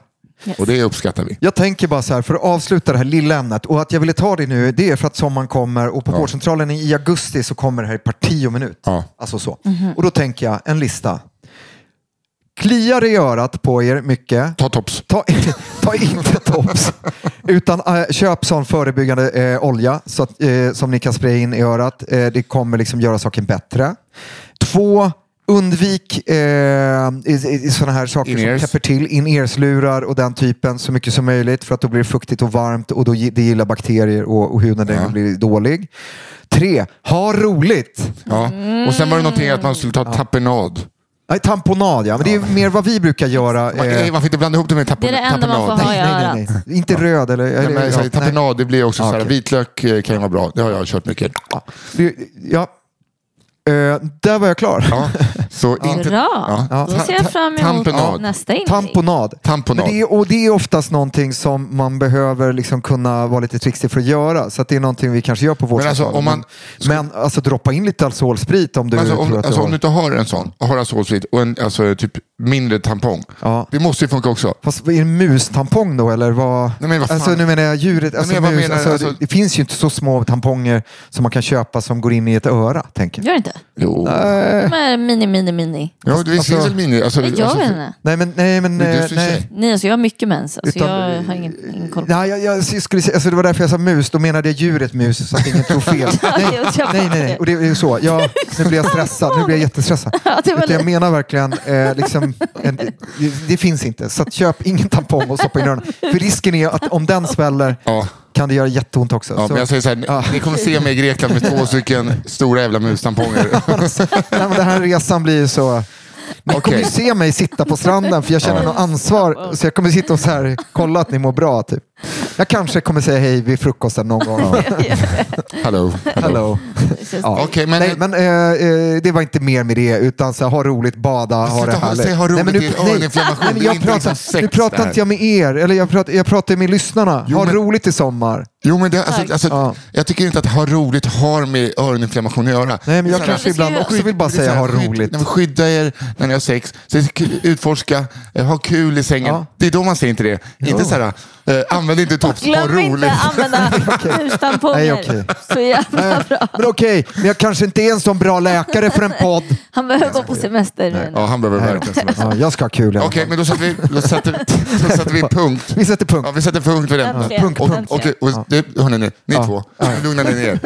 Och det uppskattar vi. Jag tänker bara så här, för att avsluta det här lilla ämnet och att jag ville ta det nu, det är för att sommaren kommer och på vårdcentralen i augusti så kommer det här i parti och minut. Ja. Alltså så. Och då tänker jag, en lista. Kliar i örat på er mycket. Ta tops. Ta, (laughs) ta inte tops, utan äh, köp sån förebyggande äh, olja så att, äh, som ni kan spraya in i örat. Äh, det kommer liksom göra saken bättre. Två, undvik äh, sådana här saker som täpper till, in-ears-lurar och den typen så mycket som möjligt för att då blir det fuktigt och varmt och då det gillar bakterier och, och huden Ja. blir dålig. Tre, ha roligt. Ja. Och sen var det någonting att man skulle ta tapenad. Nej, tamponad ja, men det är mer vad vi brukar göra. Man, eh, man får inte blanda ihop det med tapen, Det är det enda man tapenad. får ha. nej, nej, nej, nej. Inte röd eller... Nej, eller men, ja, tapenad, det blir också Ja, så här, okej. vitlök eh, kan ju vara bra. Det har jag kört mycket. Ja, Eh, där var jag klar. Ja. (laughs) Så inte, Bra, Ja. då ser jag fram emot Tamponad. nästa inlägg. Tamponad. Tamponad. Men det är, och det är oftast någonting som man behöver liksom kunna vara lite trixig för att göra. Så att det är någonting vi kanske gör på vår Men alltså, om man- men alltså droppa in lite Alsolsprit om du Men alltså, tror om, att alltså, du om har... du inte har en sån, har asolfritt och en alltså, typ mindre tampong. Ja. Det måste ju funka också. Fast vad är det mustampong då eller vad? Nej, men vad fan. alltså, nu menar jag djuret. Alltså, men jag bara mus, menar, alltså, alltså- det, det finns ju inte så små tamponger som man kan köpa som går in i ett öra. Tänker jag. Gör det inte? Jo. De är mini, mini, mini. Ja, det finns Alltså- väl mini... Alltså, Jag alltså, vet inte. Nej men, nej, men Men du är eh, så nej. Nej, alltså jag har mycket mens. Alltså Utan- jag har ingen, ingen koll Nej, jag, jag skulle säga, alltså det var därför jag sa mus, då menade jag djuret mus så att ingen tror fel. (laughs) nej, nej, nej, nej, och det är så. Jag, nu blir jag stressad, nu blir jag jättestressad. Ja, det var Utan jag menar verkligen, eh, liksom, en, det, det finns inte. Så att köp ingen tampong och stoppa in i öronen. För risken är att om den sväller Ja. Kan det göra jätteont också. Ja, så, men jag säger så här, Ja. ni kommer se mig i Grekland med två stycken stora jävla mustamponger. (laughs) nej, men den här resan blir så... Ni Okej. kommer ju se mig sitta på stranden för jag känner något ansvar. Så jag kommer sitta och så här, kolla att ni mår bra. Typ. Jag kanske kommer säga hej vid frukosten någon gång. (laughs) Hallå. Hello. Det känns- Ja. Okej, men- nej, men eh, eh, det var inte mer med det, utan så här, ha roligt, bada, ha det härligt. säg ha roligt, nej, men det är öroninflammation, nej, men jag pratar, liksom sex nu pratar inte jag med er, eller jag pratar, jag pratar med lyssnarna. Jo, ha men- roligt i sommar. Jo, men det, alltså, alltså, Ja. jag tycker inte att ha roligt har med öroninflammation att göra. Nej, men jag kanske ibland också vill bara säga här, ha skydd- roligt. Nej, men skydda er när ni har sex, så, utforska, eh, ha kul i sängen. Ja. Det är då man säger inte det. Inte så här, eh, använd inte tops, ha Glöm inte roligt. använda (laughs) hustamponger. Nej, okej. Så jävla Nej, bra. men okej, men jag kanske inte är en sån bra läkare för en podd. (laughs) Han behöver gå på semester nu. Ja, han behöver verkligen semester. Ja, jag ska ha kul i alla Okej, fall. men då sätter vi, då sätter, då sätter vi punkt. Vi sätter punkt. Ja, vi sätter punkt för den. Äntligen. punkt, Och, punkt. och, och, det, hörni, ni, ni Ja. två, lugna ner.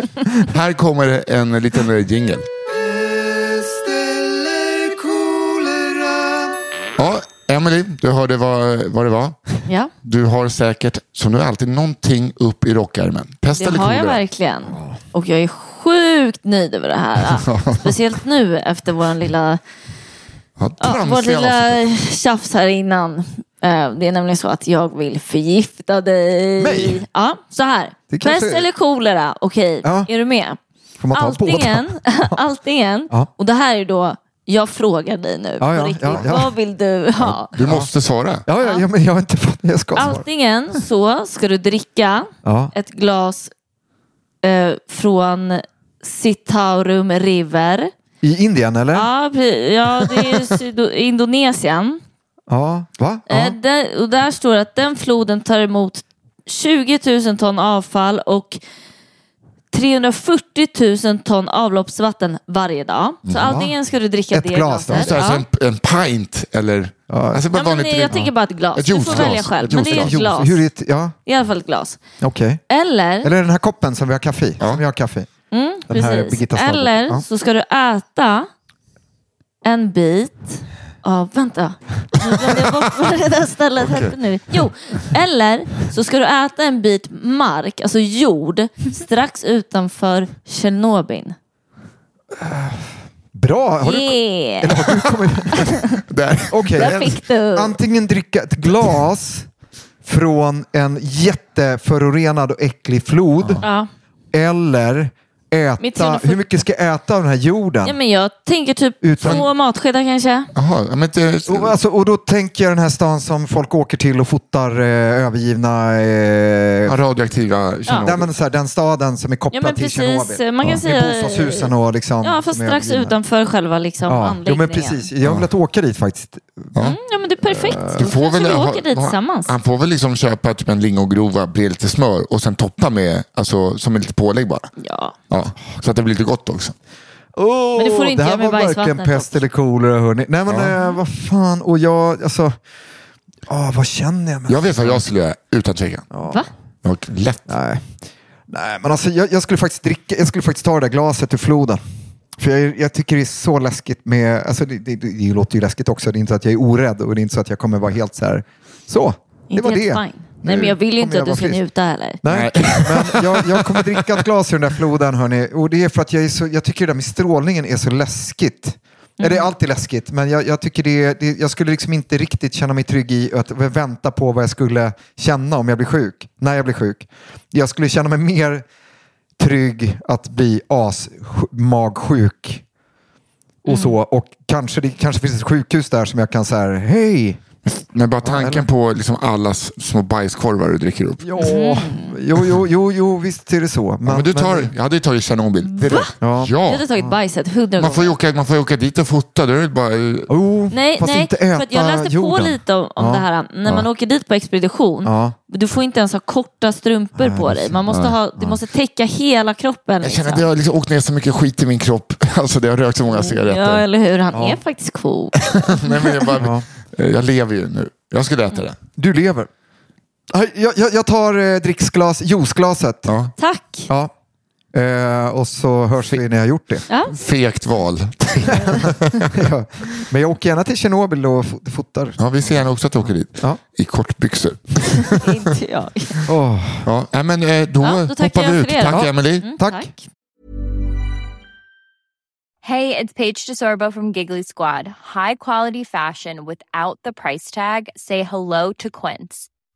Här kommer en liten eh, jingle. Emily, du hörde vad, vad det var. Ja, Du har säkert, som du alltid, någonting upp i rockärmen. Pest det eller har jag verkligen. Och jag är sjukt nöjd över det här. (laughs) Speciellt nu efter vår lilla, Ja, ja, vår lilla tjafs här innan. Eh, Det är nämligen så att jag vill förgifta dig. Mig? Ja, så här. Pest eller kolera, okej, Ja. är du med? Antingen, antingen (laughs) Ja. och det här är då, jag frågar dig nu Ja, ja, på riktigt, ja, ja. vad vill du ha? Du måste svara. Ja, ja, ja, men jag har inte fått... Jag ska svara. Antingen så ska du dricka Ja. ett glas eh, från Sitaurum River. I Indien, eller? Ja, ja det är (laughs) Indonesien. Ja. Va? Ja. Eh, där, och där står det att den floden tar emot 20 000 ton avfall och 340 000 ton avloppsvatten varje dag. Så antingen ska du dricka Ett det glas då? glaset. Så alltså Ja. en, en pint eller? Alltså bara Ja, men vanligt nej, jag tänker bara ett glas. Ett du får välja själv. Ett Men det är ett glas. Hur är det? Ja, I alla fall ett glas. okej. Eller, Eller den här koppen som vi har kaffe i. Ja. Som vi har kaffe i. mm, den här precis. Eller Ja. så ska du äta en bit av, vänta, nu glömde jag bort vad det där stället hette nu. Jo, eller så ska du äta en bit mark, alltså jord, strax utanför Tjernobyl. Bra! Har du... Yeah! Har du kommit... (laughs) Där. Okej. Där fick du. Antingen dricka ett glas från en jätteförorenad och äcklig flod. Ja. Eller äta... 340 Hur mycket ska jag äta av den här jorden? ja, men jag tänker typ Utan- två matskedar kanske. Jaha, ja, men det, Och, alltså, och då tänker jag den här stan som folk åker till och fotar eh, övergivna... Eh, ja, radioaktiva där, Tjernobyl. men, så här, den staden som är kopplad Ja, men till precis. Tjernobyl. Man kan säga- Med bostadshusen och liksom... Ja, fast strax utanför själva liksom, Ja, jo, anläggningen. men precis. Jag har velat åka dit faktiskt. Mm, ja, men det är perfekt. Du får väl vi ha- åker dit ha- tillsammans. Han får väl liksom köpa typ en lingongrova, bre lite smör och sen toppa med, alltså som en lite pålägg bara. Ja. Ja, så att det blir lite gott också. Oh, Men det får du inte det här göra med var bajsvattnet pest eller kolera hörni. Nej men eh, vad fan, och jag, alltså, ah, vad känner jag? Med? Jag vet vad jag skulle göra, utan tvekan. Va? Och lätt. Nej. Nej, men alltså jag, jag skulle faktiskt dricka, jag skulle faktiskt ta det där glaset ur floden. För jag, jag tycker det är så läskigt med, alltså det, det, det låter ju läskigt också, det är inte så att jag är orädd och det är inte så att jag kommer vara helt så här, så, det Inte var helt det. Fine. Nej, men jag vill ju inte att du ska frisk. njuta heller. Nej, men jag, jag kommer dricka ett glas ur den där floden hörni. Och det är för att jag, är så, jag tycker det där med strålningen är så läskigt. Ja, det är alltid läskigt, men jag, jag tycker det, det, jag skulle liksom inte riktigt känna mig trygg i att vänta på vad jag skulle känna om jag blir sjuk, när jag blir sjuk. Jag skulle känna mig mer trygg att bli asmagsjuk och så. Och kanske det kanske finns ett sjukhus där som jag kan säga, hej, Men bara tanken på liksom alla små bajskorvar du dricker upp. ja, jo, jo, jo, jo, visst är det så. Ja, men du tar, jag hade ju tagit Tjernobyl. direkt. Ja. Jag Ja, hade tagit bajset hundra man får, ju gånger. åka, man får ju åka dit och fota. Då är det bara, Oh, Nej, fast nej inte för äta att jag läste jorden. på lite om, om Ja. det här. När man åker dit på expedition, Ja. Du får inte ens ha korta strumpor på dig. Man måste ha, du måste täcka hela kroppen. jag känner Liksom. att jag har liksom åkt ner så mycket skit i min kropp. (laughs) Alltså det har rökt så många Ja, cigaretter. eller hur? Han är faktiskt cool. (laughs) Nej, men jag, bara, Ja. jag lever ju nu. Jag skulle äta det. Du lever. Jag, jag, jag tar eh, dricksglas, juiceglaset. Ja. Tack. Ja. Eh, och så hörs vi när jag har gjort det. Ja. Fegt val. (laughs) Ja. Men jag åker gärna till Tjernobyl och fot- fotar. Ja, vi ser gärna också att du åker dit. Ja. I kortbyxor. (laughs) inte jag. Åh, Ja, men eh, då, Ja, då hoppar vi ut. det. Tack Ja. Emily. Mm, Tack. Hey, it's Paige DeSorbo from Giggly Squad. High quality fashion without the price tag. Say hello to Quince.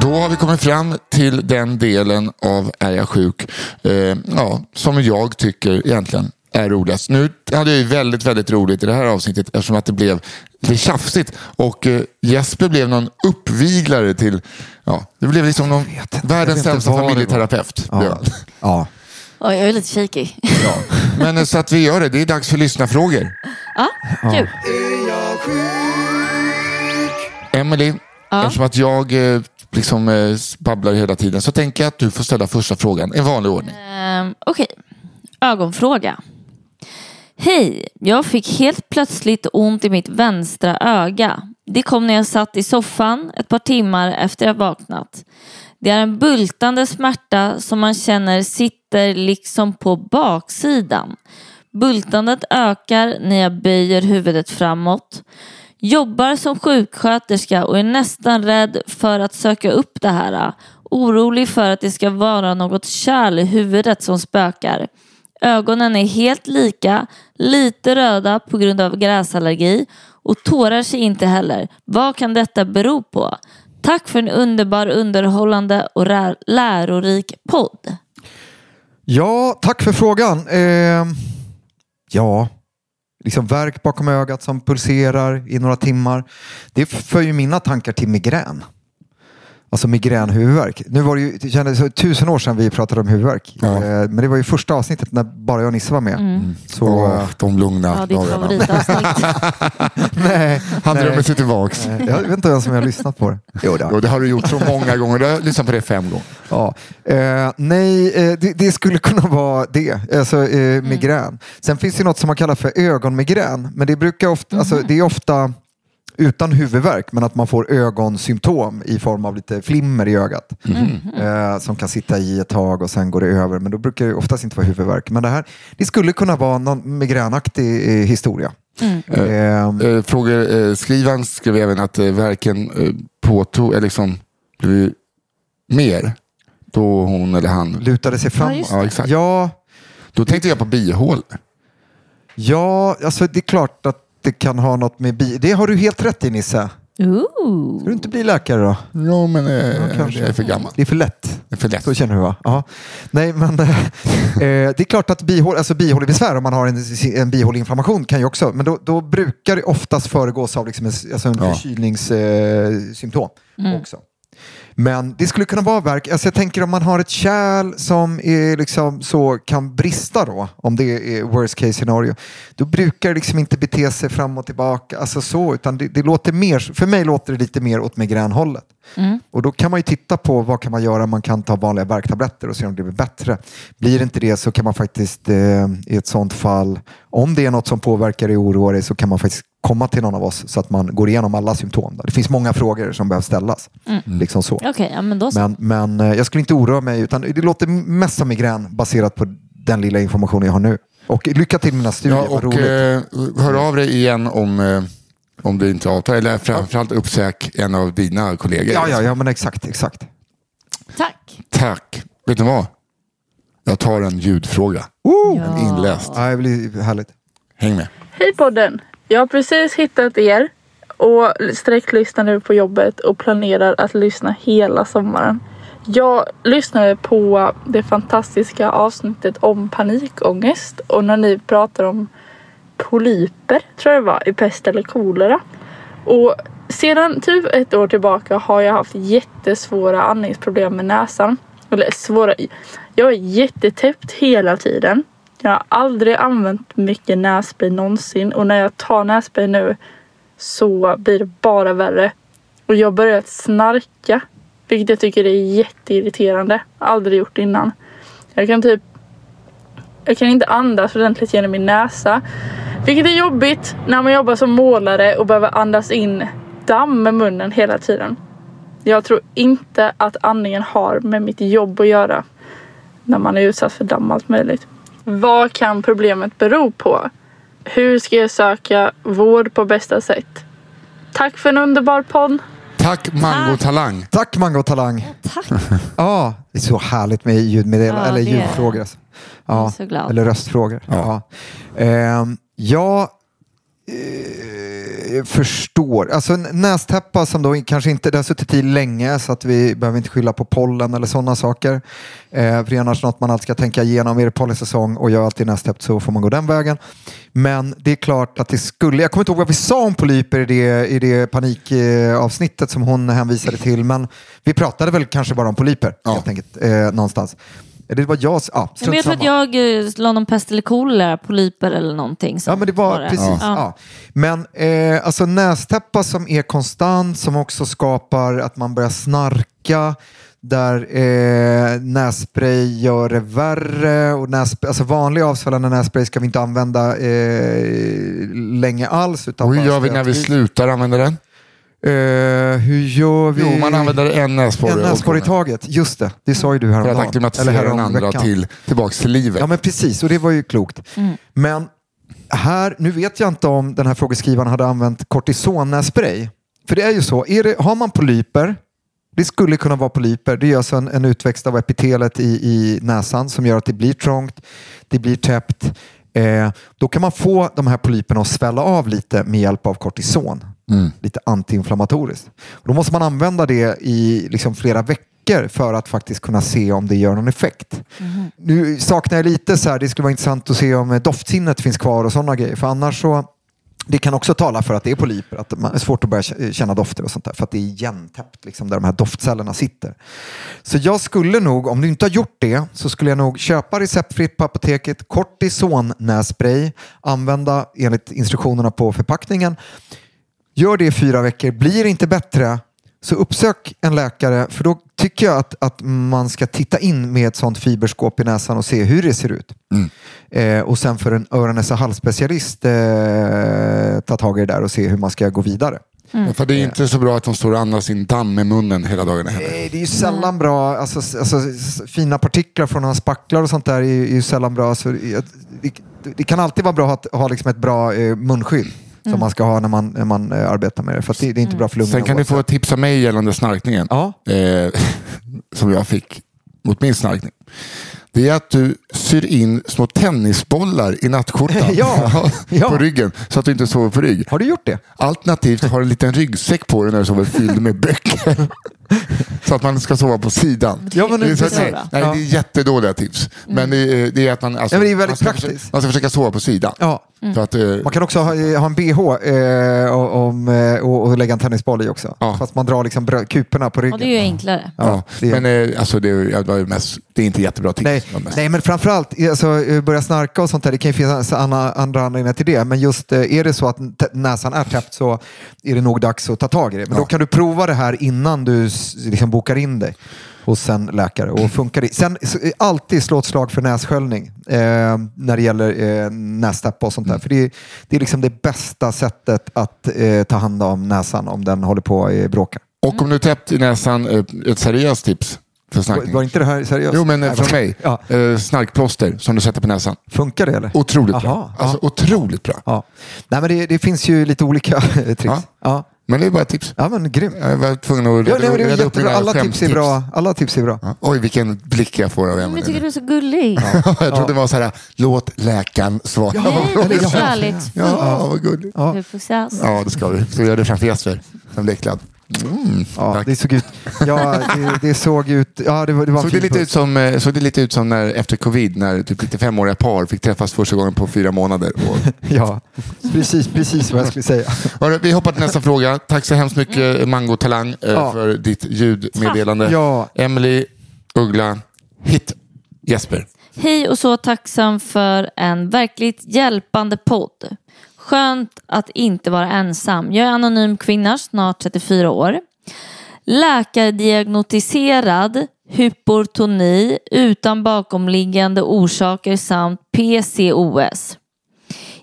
Då har vi kommit fram till den delen av Är jag sjuk? Eh, ja, som jag tycker egentligen är roligast. Nu hade jag ju väldigt, väldigt roligt i det här avsnittet eftersom att det blev lite tjafsigt och eh, Jesper blev någon uppviglare till, ja, det blev liksom någon världens sämsta familjeterapeut. Ja. ja. Oj, jag är lite shaky. Men eh, så att vi gör det, det är dags för lyssnarfrågor. Ja, kul. Emily, eftersom att jag eh, liksom eh, babblar hela tiden så tänker jag att du får ställa första frågan i vanlig ordning. Ehm, Okej, ögonfråga. Hej, jag fick helt plötsligt ont i mitt vänstra öga. Det kom när jag satt i soffan ett par timmar efter jag vaknat. Det är en bultande smärta som man känner sitter liksom på baksidan. Bultandet ökar när jag böjer huvudet framåt. Jobbar som sjuksköterska och är nästan rädd för att söka upp det här. Orolig för att det ska vara något kärl i huvudet som spökar. Ögonen är helt lika, lite röda på grund av gräsallergi och tårar sig inte heller. Vad kan detta bero på? Tack för en underbar, underhållande och lärorik podd. Ja, tack för frågan. Eh, ja, liksom verk bakom ögat som pulserar i några timmar. Det för ju mina tankar till migrän. Alltså migränhuvudvärk. Nu var det ju, det kändes tusen år sedan vi pratade om huvudvärk. Ja. Eh, men det var ju första avsnittet när bara jag och Nisse var med. Så, Åh, de lugna Ja, ditt dagarna. (laughs) nej, Han nej. drömmer sig tillbaks. Eh, Jag vet inte ens om jag har lyssnat på det. Jo, det har Jo, det har du gjort så många gånger. Du har lyssnat på det fem gånger. Ja. Eh, nej, eh, det, det skulle kunna vara det. Alltså eh, migrän. Sen finns det något som man kallar för ögonmigrän. Men det, brukar ofta, alltså, det är ofta utan huvudvärk men att man får ögonsymptom i form av lite flimmer i ögat. Eh, som kan sitta i ett tag och sen går det över. Men då brukar det oftast inte vara huvudvärk. Men det här det skulle kunna vara någon migränaktig eh, historia. Eh, Eh, frågor, eh, skrivaren skrev även att eh, verken eh, påtog, eller liksom blev mer då hon eller han. lutade sig framåt. Ja, exakt. Ja, Då tänkte jag på bihål. ja, alltså det är klart att det kan ha något med bi... Det har du helt rätt i Nisse. Ooh. Ska du inte bli läkare då? Ja, men eh, kanske. jag är för gammal. Det är för lätt. Det är för lätt. Så känner du va? Ja. Nej, men eh, (laughs) det är klart att bihål, alltså bihålebesvär, om man har en, en bihåleinflammation kan ju också, men då, då brukar det oftast föregås av liksom en, alltså en Ja. förkylningssymptom också. Men det skulle kunna vara verk. Alltså jag tänker om man har ett kärl som är liksom så kan brista då, om det är worst case scenario, då brukar det liksom inte bete sig fram och tillbaka, alltså så, utan det, det låter mer, för mig låter det lite mer åt migränhållet. Och då kan man ju titta på vad kan man göra, man kan ta vanliga värktabletter och se om det blir bättre. Blir det inte det så kan man faktiskt eh, i ett sånt fall, om det är något som påverkar dig och oroar dig så kan man faktiskt komma till någon av oss så att man går igenom alla symptom. Då. Det finns många frågor som behöver ställas. Liksom så. Okej, ja, men då så. Men, men eh, jag skulle inte oroa mig, utan det låter mest som migrän baserat på den lilla information jag har nu. Och lycka till med mina studier, Ja, och roligt. eh, hör av dig igen om, eh, om det inte avtar. Eller framförallt uppsök en av dina kollegor. ja, ja, ja, men exakt, exakt. Tack. Tack. Vet ni vad? Jag tar en ljudfråga. En inläst. Ja, det blir härligt. Häng med. Hej podden! Jag har precis hittat er och sträcklyssnar nu på jobbet och planerar att lyssna hela sommaren. Jag lyssnade på det fantastiska avsnittet om panikångest och när ni pratar om polyper, tror jag det var, i pest eller kolera. Och sedan typ ett år tillbaka har jag haft jättesvåra andningsproblem med näsan. Eller svåra, jag är jättetäppt hela tiden. Jag har aldrig använt mycket nässpray någonsin och när jag tar nässpray nu så blir det bara värre. Och jag har börjat snarka, vilket jag tycker är jätteirriterande. Aldrig gjort innan. Jag kan typ jag kan inte andas ordentligt genom min näsa. Vilket är jobbigt när man jobbar som målare och behöver andas in damm med munnen hela tiden. Jag tror inte att andningen har med mitt jobb att göra. När man är utsatt för damm och allt möjligt. Vad kan problemet bero på? Hur ska jag söka vård på bästa sätt? Tack för en underbar podd. Tack Mango Talang. Tack Mango Talang. Tack. (laughs) Ja, det är så härligt med ljudmeddelanden, Ja, eller det är det. ljudfrågor. Alltså. Jag är Ja, så glad. eller röstfrågor. Ja. Ehm, jag eh, förstår. Alltså nästäppa som då kanske inte det har suttit i länge så att vi behöver inte skylla på pollen eller sådana saker. Eh, för det är annars något man alltid ska tänka igenom. Är det pollensäsong och är alltid nästäppt så får man gå den vägen. Men det är klart att det skulle, jag kommer inte ihåg vad vi sa om polyper i det, i det panikavsnittet som hon hänvisade till. Men vi pratade väl kanske bara om polyper helt enkelt eh, någonstans. Det var jag, ja, Ja, men jag tror att jag eh, la någon pest eller kolera, polyper eller någonting. Ja, men det var det. precis. Ja. Ja. Men eh, alltså nästäppa som är konstant, som också skapar att man börjar snarka, där eh, nässpray gör det värre. Och nässpray, alltså vanlig avsvällande nässpray ska vi inte använda eh, länge alls. Utan Och hur gör vi när vi slutar använda den? Eh, hur gör vi? Jo, man använder en näsborre. en näsborre i taget. Just det, det sa ju du För häromdagen. att acklimatisera den andra till, tillbaks till livet. Ja men precis, och det var ju klokt. Men här, nu vet jag inte om den här frågeskrivaren hade använt kortisonnässpray. För det är ju så, är det, har man polyper, det skulle kunna vara polyper, det är alltså en, en utväxt av epitelet i, i näsan som gör att det blir trångt, det blir täppt. Eh, då kan man få de här polyperna att svälla av lite med hjälp av kortison. Lite antiinflammatoriskt. Då måste man använda det i liksom flera veckor för att faktiskt kunna se om det gör någon effekt. Nu saknar jag lite så här, det skulle vara intressant att se om doftsinnet finns kvar och sådana grejer. För annars så det kan också tala för att det är polyper, att det är svårt att börja känna dofter och sånt där. För att det är igentäppt liksom, där de här doftcellerna sitter. Så jag skulle nog, om du inte har gjort det, så skulle jag nog köpa receptfritt på apoteket, kortisonnässpray, använda enligt instruktionerna på förpackningen. Gör det i fyra veckor. Blir det inte bättre så uppsök en läkare för då tycker jag att, att man ska titta in med ett sånt fiberskåp i näsan och se hur det ser ut. Eh, och sen för en öron näsa halsspecialist eh, ta tag i det där och se hur man ska gå vidare. För det är inte så bra att de står och andas in damm i munnen hela heller. Nej, det är ju sällan bra. Alltså, alltså, fina partiklar från hans spacklar och sånt där är, ju- är ju sällan bra. Så det, det, det kan alltid vara bra att ha liksom ett bra eh, munskydd som man ska ha när man, när man eh, arbetar med det. För det, det är inte bra för lungorna. Sen kan du få oavsett. ett tips av mig gällande snarkningen. Ja. Eh, (laughs) som jag fick mot min snarkning. Det är att du syr in små tennisbollar i nattskjortan (laughs) Ja, (laughs) ja. på ryggen så att du inte sover på rygg. Har du gjort det? Alternativt har en liten ryggsäck på dig när du sover fylld med böcker. så att man ska sova på sidan. Ja, men det, är så, det är nej, nej, det är jättedåliga tips. Men det är, det är att man, alltså, Ja, men det är väldigt man, ska praktiskt. försöka, man ska försöka sova på sidan. Ja. Så att, eh, Man kan också ha, ha en bh eh, och, om, eh, och, och lägga en tennisboll i också. Ja. Fast man drar liksom brö- kuporna på ryggen. Och det är ju enklare. ja. det är- Men eh, alltså, det, är- mest, det är inte jättebra tips. Nej, nej, men framförallt alltså, eh, börja snarka och sånt där. Det kan ju finnas andra, andra anledningar till det. Men just eh, är det så att näsan är täppt så är det nog dags att ta tag i det. Men då kan du prova det här innan du liksom bokar in dig hos en läkare. Och funkar det. Sen eh, alltid slå ett slag för nässköljning eh, när det gäller eh, nästäppa och sånt där. För det, är- det är liksom det bästa sättet att eh, ta hand om näsan om den håller på att bråka. Och om du täppt i näsan, eh, ett seriöst tips för Var, snarkning. var inte det här seriöst? Jo, men eh, Nej, från mig. Ja. Eh, snarkplåster som du sätter på näsan. Funkar det eller? Otroligt Aha, bra. ja. Alltså, otroligt bra. Ja. Nej, men det, det finns ju lite olika eh, tricks. Ja. Ja. Men det är bara ett tips. Ja, men grymt. Jag var tvungen att Ja, reda, nej, det är reda upp mina Alla tips är bra. Alla tips är bra. Ja. Oj, vilken blick jag får av Men Emelie. jag tycker du är så gullig. (laughs) jag trodde det var så här, låt läkaren svara. Nej, det är kärleksfullt. (laughs) Ja, vad gulligt. Du får ses. Ja, det ska vi. Så gör det framför Jesper, som blir äcklad. Ja, det såg ut, ja, det, det såg ut, ja det var, det var Såg det, lite ut som, eh, såg det lite ut som när efter covid när typ 95-åriga par fick träffas första gången på fyra månader? Och, (laughs) Ja, precis, precis vad jag skulle säga. Hörru, vi hoppar till nästa fråga. Tack så hemskt mycket Mango Talang eh, Ja. för ditt ljudmeddelande. Ja. Emily, Uggla, hit Jesper. Hej och så tacksam för en verkligt hjälpande podd. Skönt att inte vara ensam. Jag är anonym kvinna, snart 34 år. Läkardiagnostiserad hyportoni utan bakomliggande orsaker samt PCOS.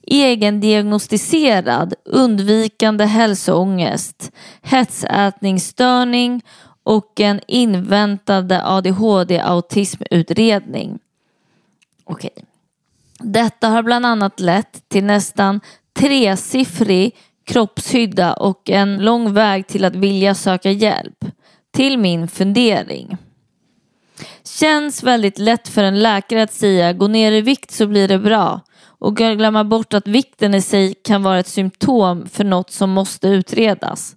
Egendiagnostiserad undvikande hälsoångest, hetsätningsstörning och en inväntande ADHD-autismutredning. Okej. Detta har bland annat lett till nästan tresiffrig kroppshydda och en lång väg till att vilja söka hjälp. Till min fundering. Känns väldigt lätt för en läkare att säga gå ner i vikt så blir det bra och glömma bort att vikten i sig kan vara ett symptom för något som måste utredas.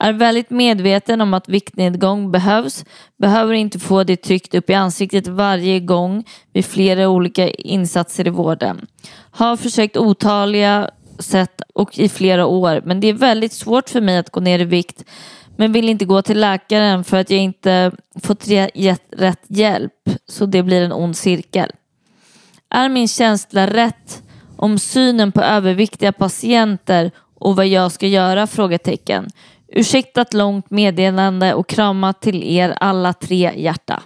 Är väldigt medveten om att viktnedgång behövs, behöver inte få det tryckt upp i ansiktet varje gång vid flera olika insatser i vården. Har försökt otaliga sätt och i flera år men det är väldigt svårt för mig att gå ner i vikt men vill inte gå till läkaren för att jag inte fått rätt hjälp så det blir en ond cirkel. Är min känsla rätt om synen på överviktiga patienter och vad jag ska göra? Frågetecken. Ursäkta ett långt meddelande och krama till er alla tre hjärta.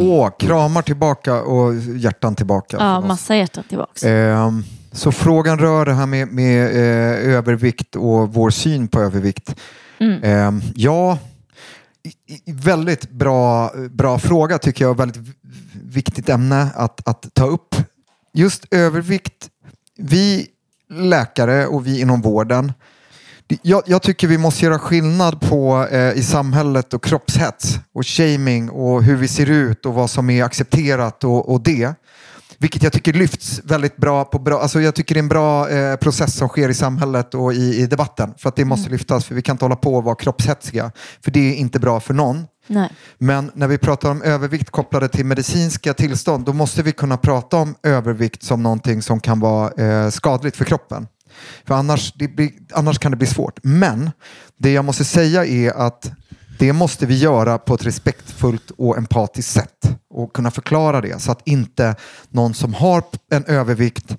Åh, kramar tillbaka och hjärtan tillbaka. Ja, massa hjärtan tillbaks. Ehm, så frågan rör det här med, med eh, övervikt och vår syn på övervikt. Mm. Ehm, ja, väldigt bra, bra fråga tycker jag. Väldigt viktigt ämne att, att ta upp. Just övervikt. Vi läkare och vi inom vården. Jag, jag tycker vi måste göra skillnad på eh, i samhället och kroppshets och shaming och hur vi ser ut och vad som är accepterat och, och det. Vilket jag tycker lyfts väldigt bra på bra, alltså jag tycker det är en bra eh, process som sker i samhället och i, i debatten. För att det måste lyftas, för vi kan inte hålla på och vara kroppshetsiga. För det är inte bra för någon. Nej. Men när vi pratar om övervikt kopplade till medicinska tillstånd, då måste vi kunna prata om övervikt som någonting som kan vara eh, skadligt för kroppen. För annars, det blir, annars kan det bli svårt. Men det jag måste säga är att det måste vi göra på ett respektfullt och empatiskt sätt och kunna förklara det så att inte någon som har en övervikt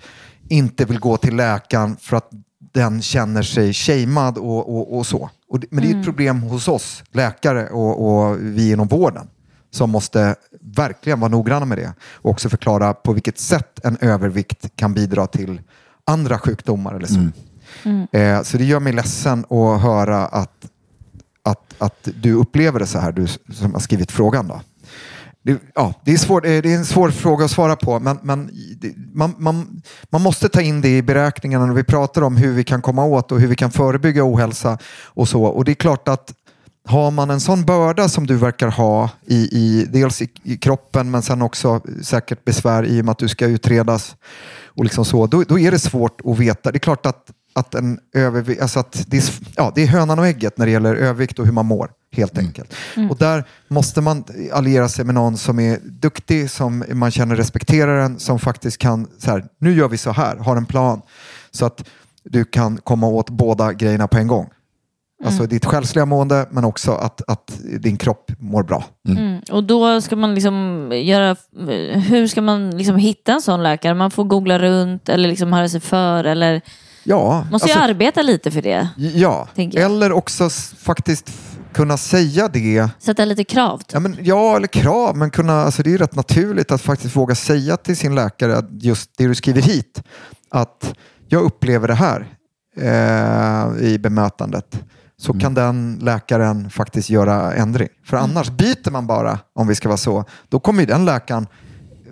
inte vill gå till läkaren för att den känner sig shamead och, och, och så. Och, men det är ett problem hos oss läkare och, och vi inom vården som måste verkligen vara noggranna med det och också förklara på vilket sätt en övervikt kan bidra till andra sjukdomar eller så. Eh, så det gör mig ledsen att höra att, att, att du upplever det så här, du som har skrivit frågan. Då. Det, ja, det, är svår, eh, det är en svår fråga att svara på, men, men det, man, man, man måste ta in det i beräkningarna när vi pratar om hur vi kan komma åt och hur vi kan förebygga ohälsa och så. Och det är klart att har man en sån börda som du verkar ha i, i dels i, i kroppen men sen också säkert besvär i och med att du ska utredas och liksom så, då, då är det svårt att veta. Det är klart att, att, en övervi- alltså att det, är, ja, det är hönan och ägget när det gäller övervikt och hur man mår helt enkelt. Och där måste man alliera sig med någon som är duktig, som man känner respekterar en, som faktiskt kan, så här, nu gör vi så här, har en plan. Så att du kan komma åt båda grejerna på en gång. Alltså ditt själsliga mående men också att, att din kropp mår bra. Mm. Och då ska man liksom göra, hur ska man liksom hitta en sån läkare? Man får googla runt eller liksom höra sig för eller Ja, måste alltså- jag arbeta lite för det? ja. eller också faktiskt kunna säga det. Sätta lite krav? Ja, men, ja, eller krav, men kunna, alltså det är ju rätt naturligt att faktiskt våga säga till sin läkare att just det du skriver hit, att jag upplever det här eh, i bemötandet. Så kan den läkaren faktiskt göra ändring. För annars byter man bara, om vi ska vara så, då kommer ju den läkaren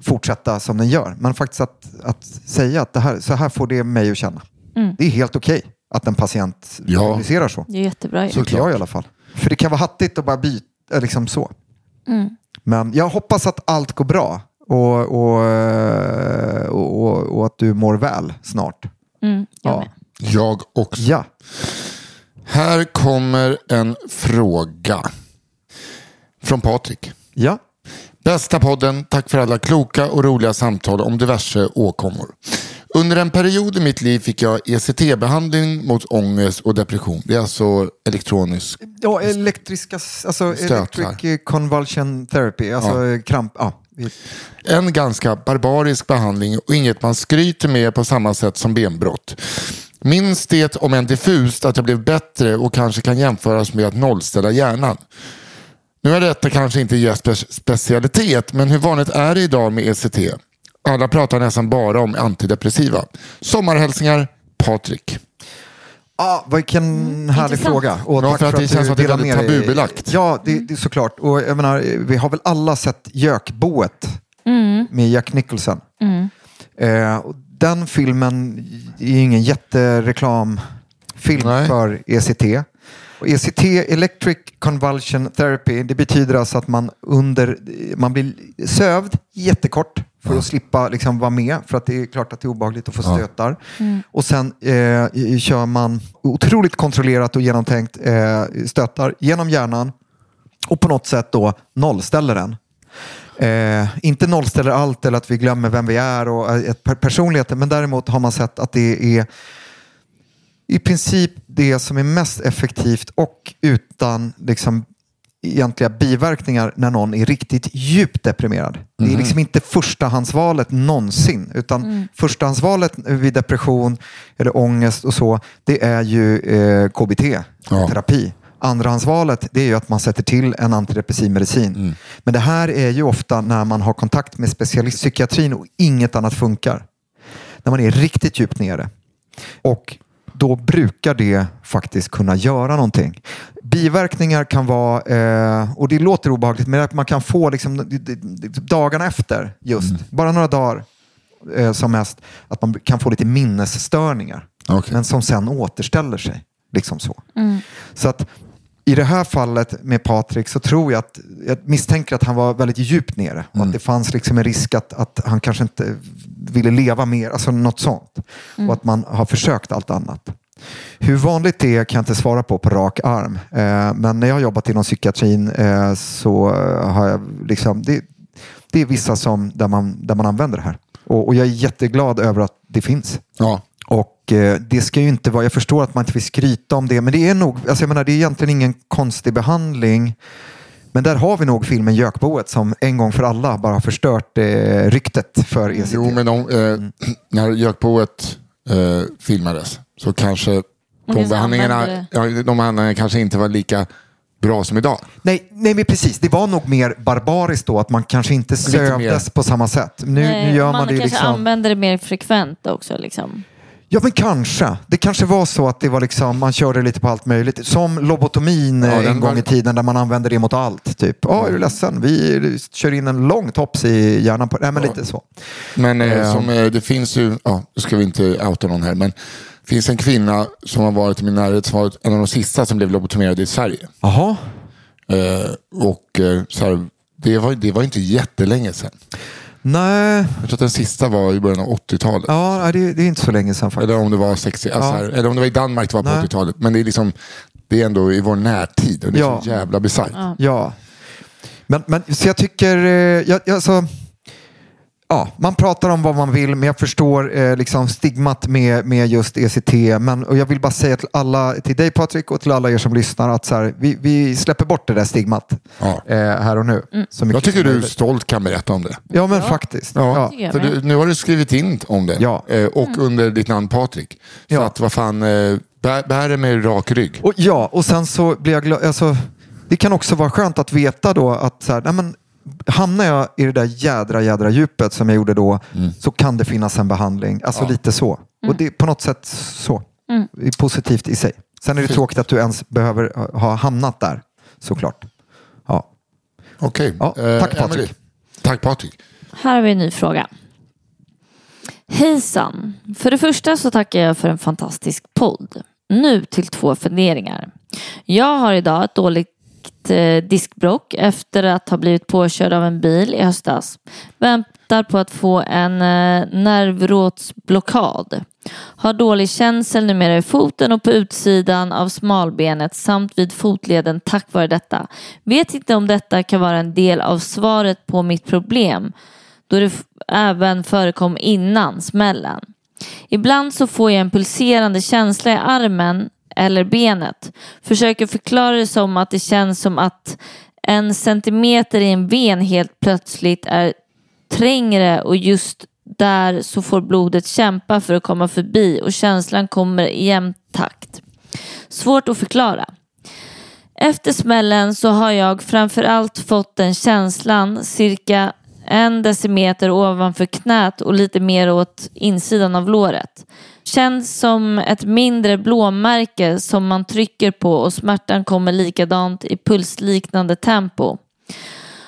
fortsätta som den gör. Men faktiskt att, att säga att det här, så här får det mig att känna. Det är helt okej att en patient Ja. kommunicerar så. Det är jättebra. Tycker jag i alla fall. För det kan vara hattigt att bara byta, liksom så. Mm. Men jag hoppas att allt går bra och, och, eh, och, och, och att du mår väl snart. Mm, jag Ja. med. Jag också. Ja. Här kommer en fråga. Från Patrik. Ja. Bästa podden, tack för alla kloka och roliga samtal om diverse åkommor. Under en period i mitt liv fick jag ECT-behandling mot ångest och depression. Det är alltså elektronisk... Ja, elektriska, alltså Stötlar. electric convulsion therapy, alltså Ja. kramp. Ja. En ganska barbarisk behandling och inget man skryter med på samma sätt som benbrott. Minns det, om än diffust, att jag blev bättre och kanske kan jämföras med att nollställa hjärnan. Nu är detta kanske inte Jespers specialitet, men hur vanligt är det idag med ECT? Alla pratar nästan bara om antidepressiva. Sommarhälsningar, Patrik. Ah, vilken härlig intressant. fråga. Och Ja, tack för att det du känns att det är väldigt tabubelagt. Ja, det, det är såklart. Och jag menar, vi har väl alla sett Gökboet med Jack Nicholson. Eh, och den filmen är ju ingen jättereklamfilm Nej. för ECT. Och ECT, Electric Convulsion Therapy, det betyder alltså att man, under, man blir sövd jättekort för att slippa liksom vara med. För att det är klart att det är obehagligt att få stötar. Och sen eh, kör man otroligt kontrollerat och genomtänkt eh, stötar genom hjärnan och på något sätt då nollställer den. Eh, inte nollställer allt eller att vi glömmer vem vi är och eh, personligheten, men däremot har man sett att det är i princip det som är mest effektivt och utan liksom egentliga biverkningar när någon är riktigt djupt deprimerad. Det är liksom inte förstahandsvalet någonsin, utan förstahandsvalet vid depression eller ångest och så, det är ju eh, KBT, Ja. terapi. Andrahandsvalet det är ju att man sätter till en antidepressiv medicin. Men det här är ju ofta när man har kontakt med specialistpsykiatrin och inget annat funkar. När man är riktigt djupt nere. Och då brukar det faktiskt kunna göra någonting. Biverkningar kan vara, eh, och det låter obehagligt, men att man kan få liksom, dagarna efter, just, bara några dagar eh, som mest, att man kan få lite minnesstörningar. Okej. Men som sen återställer sig. Liksom så. Så att i det här fallet med Patrik så tror jag att, jag misstänker att han var väldigt djupt nere och att det fanns liksom en risk att, att han kanske inte ville leva mer, alltså något sånt. Och att man har försökt allt annat. Hur vanligt det är kan jag inte svara på på rak arm. Eh, men när jag har jobbat inom psykiatrin eh, så har jag liksom, det, det är vissa som, där, man, där man använder det här. Och, och jag är jätteglad över att det finns. Ja. Och eh, det ska ju inte vara, jag förstår att man inte vill skryta om det, men det är nog, alltså jag menar, det är egentligen ingen konstig behandling. Men där har vi nog filmen Gökboet som en gång för alla bara har förstört eh, ryktet för ECT. Jo, men om, eh, (clears throat) när Jökboet eh, filmades så kanske de behandlingarna, ja, de behandlingarna kanske inte var lika bra som idag. Nej, nej, men precis. Det var nog mer barbariskt då, att man kanske inte sövdes mer. på samma sätt. Nu, Nej, nu gör man, man det kanske liksom... använder det mer frekvent också. Liksom. Ja, men kanske. Det kanske var så att det var liksom, man körde lite på allt möjligt. Som lobotomin Ja, eh, en gång var- i tiden där man använde det mot allt. Typ, ja, är du ledsen? Vi kör in en lång tops i hjärnan. På... Nej, men lite så. Men eh, Ja. som, eh, det finns ju, ja, nu ska vi inte outa någon här, men det finns en kvinna som har varit i min närhet som var en av de sista som blev lobotomerade i Sverige. Jaha. Eh, och eh, så här, det, var, det var inte jättelänge sedan. Nej, Jag tror att den sista var i början av 80-talet. ja, det, det är inte så länge sedan faktiskt. Eller om det var 60, alltså Ja. här, eller om det var i Danmark det var på Nej. 80-talet. Men det är liksom, det är ändå i vår närtid och det är Ja. så jävla bisarrt. Ja. Men, men så jag tycker, eh, jag, jag, alltså, ja, man pratar om vad man vill, men jag förstår eh, liksom stigmat med, med just ECT. Men, och jag vill bara säga till alla, till dig Patrik och till alla er som lyssnar att så här, vi, vi släpper bort det där stigmat Ja. eh, här och nu. Mycket Jag tycker du stolt kan berätta om det. Ja, men faktiskt. Ja, Ja. för du, nu har du skrivit in om det. Ja. Eh, och under ditt namn Patrik. Så Ja. att vad fan, eh, bär, bär det med rak rygg. Och, ja, och sen så blir jag glad. Alltså, det kan också vara skönt att veta då att så här, nej men, hamnar jag i det där jädra jädra djupet som jag gjorde då så kan det finnas en behandling. Alltså lite så. Och det är på något sätt så. Är positivt i sig. Sen är det tråkigt att du ens behöver ha- ha hamnat där såklart. Ja. Okej. Ja, Eh, tack, Patrik. Emily. Tack Patrik. Här har vi en ny fråga. Hejsan! För det första så tackar jag för en fantastisk podd. Nu till två funderingar. Jag har idag ett dåligt ett eh, diskbrock efter att ha blivit påkörd av en bil i höstas. Väntar på att få en eh, nervrådsblockad. Har dålig känsel numera i foten och på utsidan av smalbenet samt vid fotleden tack vare detta. Vet inte om detta kan vara en del av svaret på mitt problem då det även förekom innan smällen. Ibland så får jag en pulserande känsla i armen eller benet. Försöker förklara det som att det känns som att en centimeter i en ven helt plötsligt är trängre och just där så får blodet kämpa för att komma förbi och känslan kommer i jämn takt. Svårt att förklara. Efter smällen så har jag framförallt fått den känslan cirka en decimeter ovanför knät och lite mer åt insidan av låret. Känns som ett mindre blåmärke som man trycker på och smärtan kommer likadant i pulsliknande tempo.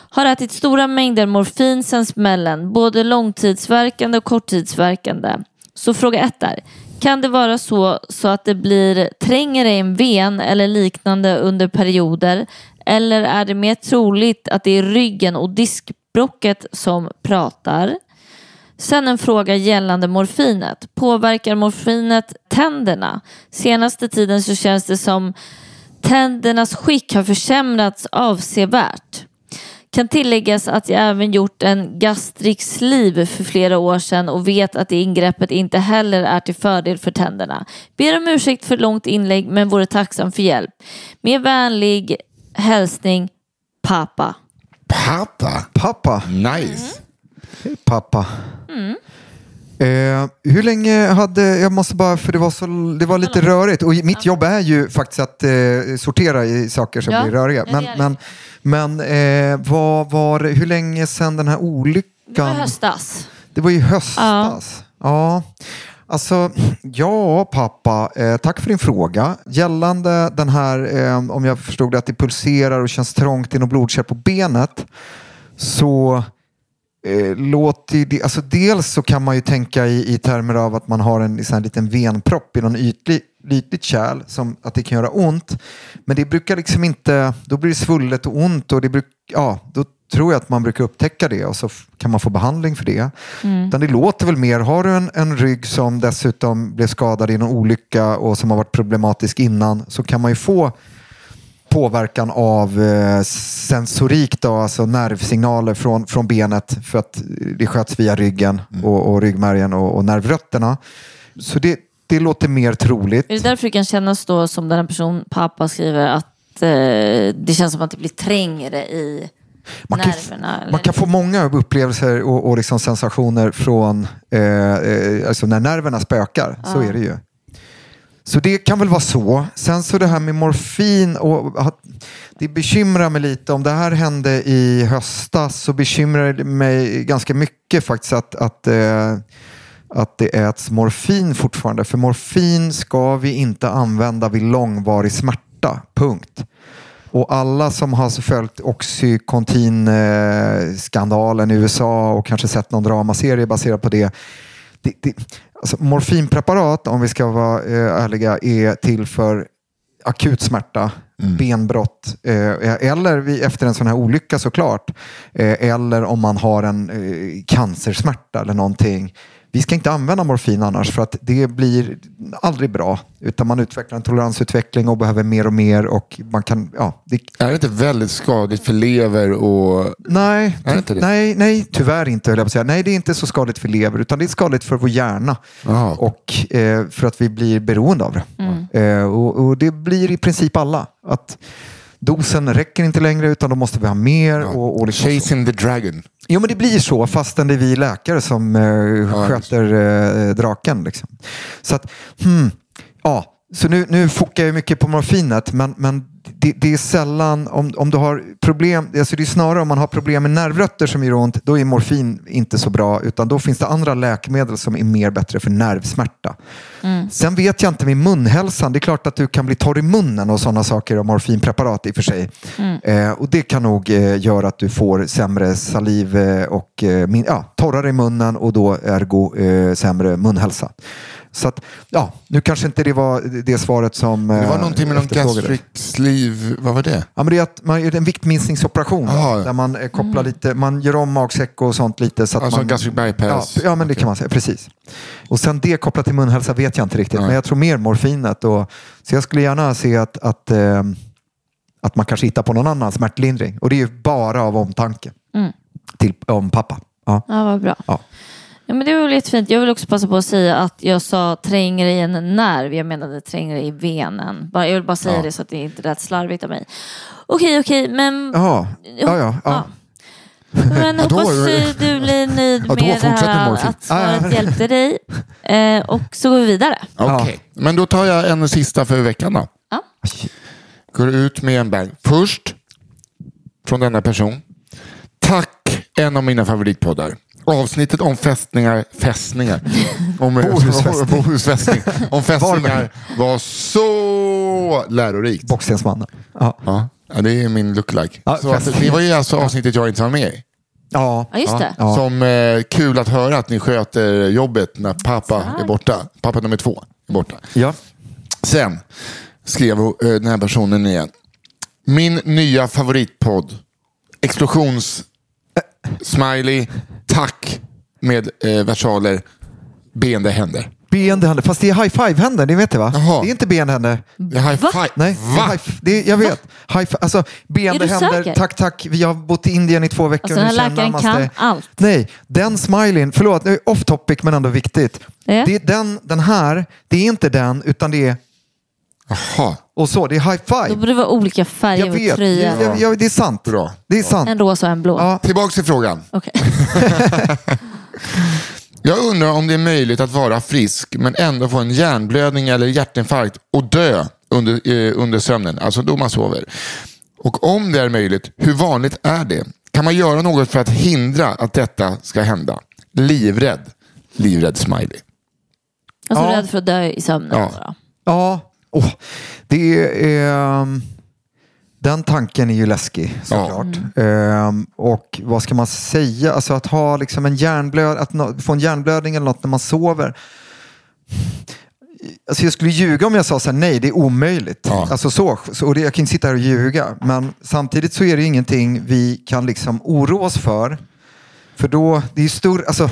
Har ätit stora mängder morfin sen smällen, både långtidsverkande och korttidsverkande. Så fråga ett är, kan det vara så, så att det blir trängre i en ven eller liknande under perioder? Eller är det mer troligt att det är ryggen och diskbrocket som pratar? Sen en fråga gällande morfinet. Påverkar morfinet tänderna? Senaste tiden så känns det som tändernas skick har försämrats avsevärt. Kan tilläggas att jag även gjort en gastric sleeve för flera år sedan och vet att det ingreppet inte heller är till fördel för tänderna. Ber om ursäkt för långt inlägg men vore tacksam för hjälp. Med vänlig hälsning pappa. Pappa. Pappa. Nice. Pappa. Eh, hur länge hade, jag måste bara, för det var, så, det var lite rörigt och mitt jobb är ju faktiskt att eh, sortera i saker som Ja, blir röriga. Men, men, men eh, vad var, hur länge sedan den här olyckan? Det var höstas. Det var i höstas. Ja. Alltså, ja pappa, eh, tack för din fråga. Gällande den här, eh, om jag förstod det, att det pulserar och känns trångt i något blodkärl på benet. Så eh, alltså dels så kan man ju tänka i, i termer av att man har en här liten venpropp i någon ytlig, ytligt kärl, som att det kan göra ont. Men det brukar liksom inte, då blir det svullet och ont och det bruk, ja, då tror jag att man brukar upptäcka det och så kan man få behandling för det. Utan det låter väl mer, har du en, en rygg som dessutom blev skadad i någon olycka och som har varit problematisk innan så kan man ju få påverkan av eh, sensorik, då, alltså nervsignaler från, från benet för att det sköts via ryggen och, och ryggmärgen och, och nervrötterna. Så det, det låter mer troligt. Är det därför det kan kännas då som den här person, pappa skriver att eh, det känns som att det blir trängre i Man kan, nerverna? man kan få många upplevelser och, och liksom sensationer från eh, eh, alltså när nerverna spökar. Så är det ju. Så det kan väl vara så. Sen så det här med morfin. Och, att- det bekymrar mig lite. Om det här hände i höstas så bekymrar det mig ganska mycket faktiskt att, att, eh, att det äts morfin fortfarande. För morfin ska vi inte använda vid långvarig smärta. Punkt. Och alla som har följt Oxycontin-skandalen eh, i USA och kanske sett någon dramaserie baserad på det. det, det alltså morfinpreparat, om vi ska vara eh, ärliga, är till för akut smärta, benbrott eh, eller vid, efter en sån här olycka såklart. Eh, eller om man har en eh, cancersmärta eller någonting. Vi ska inte använda morfin annars för att det blir aldrig bra. Utan man utvecklar en toleransutveckling och behöver mer och mer. Och man kan, ja, det, Är det inte väldigt skadligt för lever och... Nej, nej, nej, tyvärr inte jag säga. Nej, det är inte så skadligt för lever utan det är skadligt för vår hjärna. Jaha. Och eh, för att vi blir beroende av det. Eh, och, och det blir i princip alla. Att dosen räcker inte längre utan då måste vi ha mer. Och, och liksom så. Chasing the dragon. Jo, men det blir så fastän det är vi läkare som eh, sköter eh, draken. Liksom. Så att, hmm, ja. Så nu, nu fokar jag mycket på morfinet, men, men det, det är sällan, om, om du har problem, alltså det är snarare om man har problem med nervrötter som gör ont, då är morfin inte så bra, utan då finns det andra läkemedel som är mer bättre för nervsmärta. Sen vet jag inte med munhälsan, det är klart att du kan bli torr i munnen och sådana saker av morfinpreparat i och för sig. Eh, och det kan nog eh, göra att du får sämre saliv eh, och eh, min, ja, torrare i munnen och då ergo eh, sämre munhälsa. Så att, ja, nu kanske inte det var det svaret som Det var eh, någonting med någon gastric sleeve, vad var det? Ja, men det är att man gör en viktminskningsoperation Aha. där man eh, kopplar lite, man gör om magsäck och sånt lite. Så att Alltså man, gastric bypass. Ja, ja, men det kan man säga. Precis. Och sen det kopplat till munhälsa vet jag inte riktigt, Nej. men jag tror mer morfinet. Och, så jag skulle gärna se att, att, eh, att man kanske hittar på någon annan smärtlindring. Och det är ju bara av omtanke Mm. till, om pappa. Ja. Ja, vad bra. Ja. Ja, men det var lite fint. Jag vill också passa på att säga att jag sa tränger i en nerv. Jag menade tränger i venen. Bara, jag vill bara säga Ja. det så att det inte lät slarvigt av mig. Okej, okej, men... Jaha. Ja, ja, ja. Men (laughs) hoppas är du blir nöjd med det här att svaret hjälpte dig. (laughs) Eh, och så går vi vidare. Okej, men då tar jag en sista för veckan då. Ja. Går ut med en bang. Först, från denna person. Tack, en av mina favoritpoddar. Avsnittet om fästningar, fästningar. Om Bohusfästning. (laughs) Bohusfästning. Om fästningar var så lärorikt. Bockstensmannen. Ja. Ja, ja, det är min lookalike. Ja, så att, det var ju alltså avsnittet jag inte var med i. Ja. Ja, just det. Ja. Som eh, kul att höra att ni sköter jobbet när pappa är borta. Pappa nummer två är borta. ja. Sen skrev eh, den här personen igen. Min nya favoritpodd. Explosions smiley. Tack med eh, versaler. Beende händer. Beende händer. Fast det är high five-händer, det vet du va? Jaha. Det är inte beende händer. Det är high five. Nej, det är Va? high, det är, jag vet. High, alltså, beende Är du händer, tack tack. Vi har bott i Indien i två veckor. Alltså, den här nu känner läkaren kan det. allt. Nej, den smileyn, förlåt, nu är off topic men ändå viktigt. Ja. Det är den, den här, det är inte den utan det är Jaha, och så, det är high Då five. borde det vara olika färger Jag på vet, tröjan. jag, jag, det är sant. bra. Det är sant. En rosa och en blå. Ja, Tillbaks till frågan. Okej. (laughs) Jag undrar om det är möjligt att vara frisk men ändå få en hjärnblödning eller hjärtinfarkt och dö under, eh, under sömnen, alltså då man sover. Och om det är möjligt, hur vanligt är det? Kan man göra något för att hindra att detta ska hända? Livrädd. Livrädd smiley. Alltså Ja. rädd för att dö i sömnen. Ja. Då. ja. Åh, det är, ehm, den tanken är ju läskig såklart. Ehm, och vad ska man säga? Alltså att ha liksom en hjärnblöd, att nå- få en hjärnblödning eller något när man sover. Alltså jag skulle ljuga om jag sa så här, nej det är omöjligt. Ja. Alltså så, så, och det, jag kan inte sitta här och ljuga. Men samtidigt så är det ingenting vi kan liksom oroa oss för. För då, det är ju stor, alltså,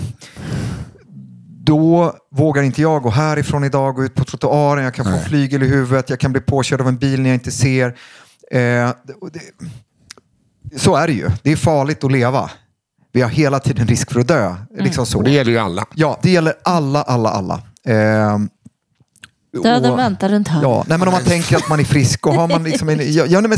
då vågar inte jag gå härifrån idag, gå ut på trottoaren, jag kan få Nej. flygel i huvudet, jag kan bli påkörd av en bil när jag inte ser. Eh, och det, så är det ju. Det är farligt att leva. Vi har hela tiden risk för att dö. Liksom så. Och det gäller ju alla. Ja, det gäller alla, alla, alla. Eh, Döden och- väntar runt hörnet. Ja, nej, men om man tänker att man är frisk och har man liksom en, (laughs) ja, ja, nej, men,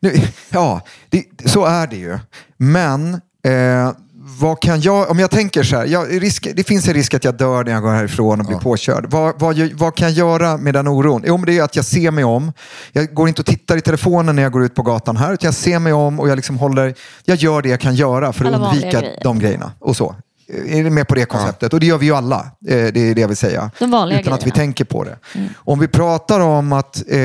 nu, ja det, så är det ju. Men eh, vad kan jag, om jag tänker så här, ja, risk, det finns en risk att jag dör när jag går härifrån och blir påkörd. Vad, vad, vad kan jag göra med den oron? Jo, men det är att jag ser mig om. Jag går inte och tittar i telefonen när jag går ut på gatan här, utan jag ser mig om och jag liksom håller, jag gör det jag kan göra för att Alla undvika grejer. de grejerna. Och så. Är ni med på det konceptet? Och det gör vi ju alla. Eh, Det är det jag vill säga. De vanliga Utan att vi tänker på det. Om vi pratar om att eh,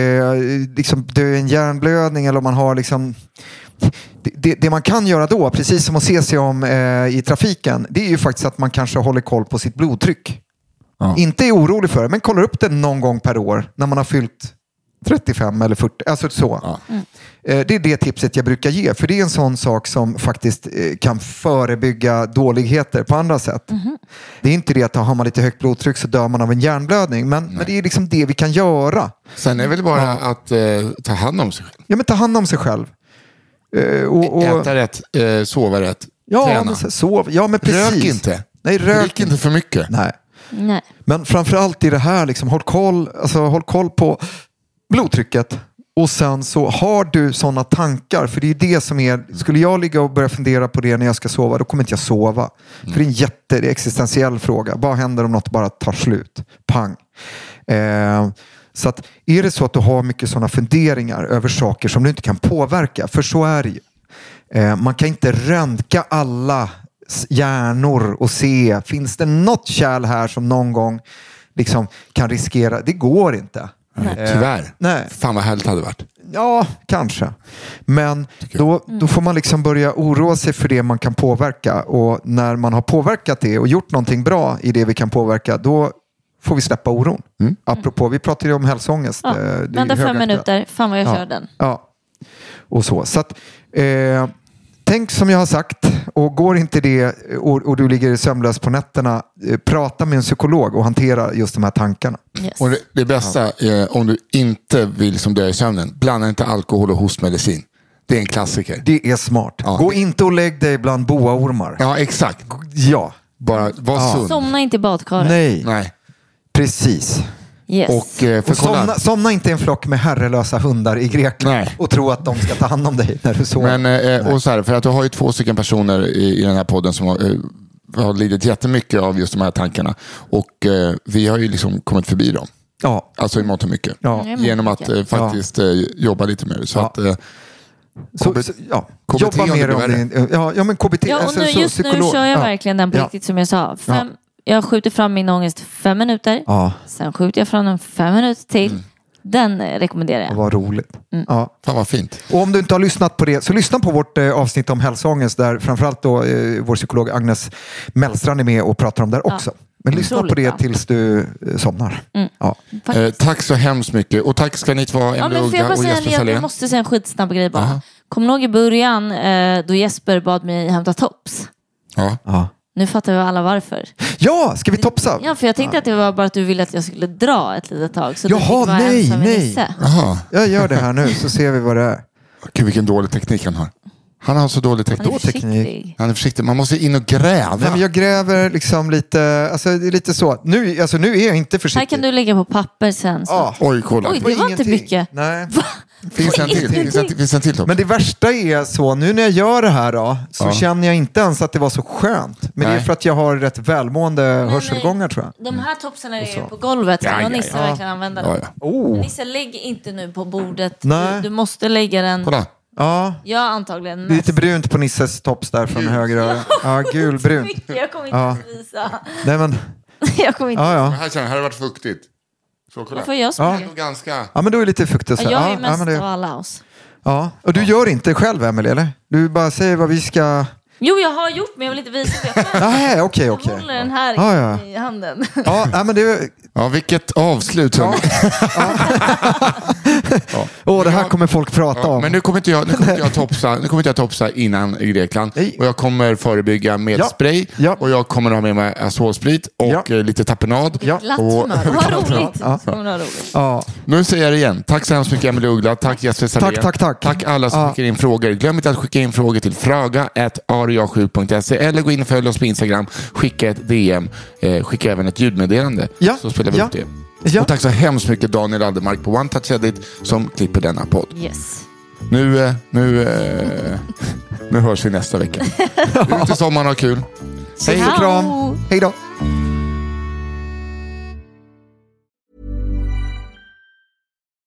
liksom dö i en hjärnblödning eller om man har liksom det, det, det man kan göra då, precis som att se sig om eh, i trafiken, det är ju faktiskt att man kanske håller koll på sitt blodtryck. Ja. Inte är orolig för det, men kollar upp det någon gång per år när man har fyllt 35 eller 40. Alltså så. Ja. Eh, Det är det tipset jag brukar ge, för det är en sån sak som faktiskt eh, kan förebygga dåligheter på andra sätt. Det är inte det att har man lite högt blodtryck så dör man av en hjärnblödning, men, men det är liksom det vi kan göra. Sen är det väl bara att eh, ta hand om sig själv. Ja, men ta hand om sig själv. Eh, och, och, Äta rätt, eh, sova rätt, ja, träna. men sov. Ja, men precis. Rök inte. Nej, rök Drick inte för mycket. Nej. Nej. Men framförallt i det här, liksom, håll, koll, alltså, håll koll på blodtrycket. Och sen så har du sådana tankar, för det är det som är, skulle jag ligga och börja fundera på det när jag ska sova, då kommer inte jag sova. För det är en jätte, det är existentiell fråga. Vad händer om något bara tar slut? Pang. Eh, så att är det så att du har mycket sådana funderingar över saker som du inte kan påverka, för så är det ju. Eh, man kan inte röntga alla hjärnor och se, finns det något kärl här som någon gång liksom kan riskera? Det går inte. Eh, Tyvärr. nej. Fan vad härligt det hade varit. Ja, kanske. Men då, då får man liksom börja oroa sig för det man kan påverka. Och när man har påverkat det och gjort någonting bra i det vi kan påverka, då får vi släppa oron. Apropå, vi pratade ju om hälsoångest. Ja. eh, Vänta fem minuter. Fan vad jag Ja. kör den. Ja, och så. så att, eh, tänk som jag har sagt, och går inte det och, och du ligger sömnlös på nätterna, eh, prata med en psykolog och hantera just de här tankarna. Yes. Och det, det bästa är om du inte vill som dö i sömnen, blanda inte alkohol och hostmedicin. Det är en klassiker. Det är smart. Ja. Gå inte och lägg dig bland boaormar. Ja, exakt. Ja, Bara var Ja. sund. Somna inte i badkaret. nej, Nej. Precis. Yes. Och, eh, för Och somna, somna inte i en flock med herrelösa hundar i Grekland Nej. och tro att de ska ta hand om dig när du sover. Men, eh, och så här, för att du har ju två stycken personer i, i den här podden som har, eh, har lidit jättemycket av just de här tankarna. Och eh, vi har ju liksom kommit förbi dem. ja, Alltså i mångt och mycket. ja. Genom att eh, faktiskt eh, jobba lite det. Så Ja. att, eh, Så, så, ja. KBT Jobba det mer om din... Ja, ja, men KBT. Ja, och alltså, nu, så just nu kör jag ja. verkligen den på Ja. riktigt som jag sa. Fem, Jag skjuter fram min ångest fem minuter. Ja, Sen skjuter jag fram den fem minuter till. Den eh, rekommenderar jag. vad roligt. Mm. Ja. fan vad fint. Och om du inte har lyssnat på det, så lyssna på vårt eh, avsnitt om hälsoångest där framförallt då, eh, vår psykolog Agnes Mellstrand är med och pratar om det Ja. också. Men lyssna Otroligt på det tills du eh, somnar. Mm. Ja. Eh, tack så hemskt mycket. Och tack ska ni två, Ja, Emelie bara och Jesper jag, måste säga en skitsnabb grej bara. Aha. Kommer du ihåg i början eh, då Jesper bad mig hämta tops? Ja. Ja. Nu fattar vi alla varför. ja, ska vi topsa? Ja, för jag tänkte att det var bara att du ville att jag skulle dra ett litet tag. Så Jaha, du nej, nej. Jaha, Jag gör det här nu så ser vi vad det är. (laughs) Gud, vilken dålig teknik han har. Han har så dålig Han är teknik. Då teknik. försiktig. Han är försiktig. Man måste in och gräva. Nej, men jag gräver liksom lite, alltså det är lite så. Nu, alltså, nu är jag inte försiktig. Här kan du lägga på papper sen. Så. Ja. Oj, kolla. Oj, det var inte mycket. Nej. Finns en till? Finns en finns en till topp? Men det värsta är så, nu när jag gör det här då, så Ja. känner jag inte ens att det var så skönt. Men det är Nej. för att jag har rätt välmående hörselgångar tror jag. De här topsarna är så. på golvet. Ja, ja, Nisse ja. verkligen använda dem? Ja, ja. Oh. Nisse, lägg inte nu på bordet. Nej. Du, du måste lägga den. Kolla. Ja, Ja, antagligen det är lite brunt på Nisses tops där från höger öra. (laughs) Ja, gulbrunt. Mycket. Jag kommer inte Ja. att visa. Nej men, (laughs) Jag kommer inte. ja ja. Här, känner jag, här har det varit fuktigt. Så kolla. Varför jag är nog ganska... Ja men då är det lite fuktigt. Ja, så. jag är Ja, ju ja, mest men av det, alla oss. ja. Och du gör inte själv Emelie eller? Du bara säger vad vi ska... Jo, jag har gjort men jag vill inte visa det (laughs) själv. Nej, okej Jag okej. håller den här Ja, ja. i handen. Ja, nej, men det... Ja, vilket avslut. hörni. Åh, det här kommer folk prata Ja, om. men nu kommer inte jag, nu kommer inte jag, topsa, nu kommer inte jag topsa innan i Grekland. Nej. Och jag kommer förebygga med Ja. spray. Ja. Och jag kommer ha med mig azosprit och Ja. eh, lite tapenad. Ja. Glatt Och- humör. Vad (laughs) roligt. Ja. Roligt. Ja. Nu säger jag det igen. Tack så hemskt mycket Emelie Uggla. Tack Jesper Salén. Tack, tack, tack. Tack alla som Ja. skickar in frågor. Glöm inte att skicka in frågor till fraga.aria7.se eller gå in och följ oss på Instagram. Skicka ett DM. Eh, skicka även ett ljudmeddelande. Ja. Så spelar vi Ja. upp det. Ja. Och tack så hemskt mycket Daniel Aldermark på One Touch Edit som klipper denna podd. Yes. Nu, eh, nu, eh, (laughs) nu hörs vi nästa vecka. (laughs) Ut i sommaren och ha kul. Hej! Och kram. Hej då.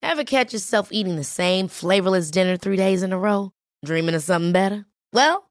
Ever catch yourself eating the same flavorless dinner three days in a row? Dreaming of something better? Well,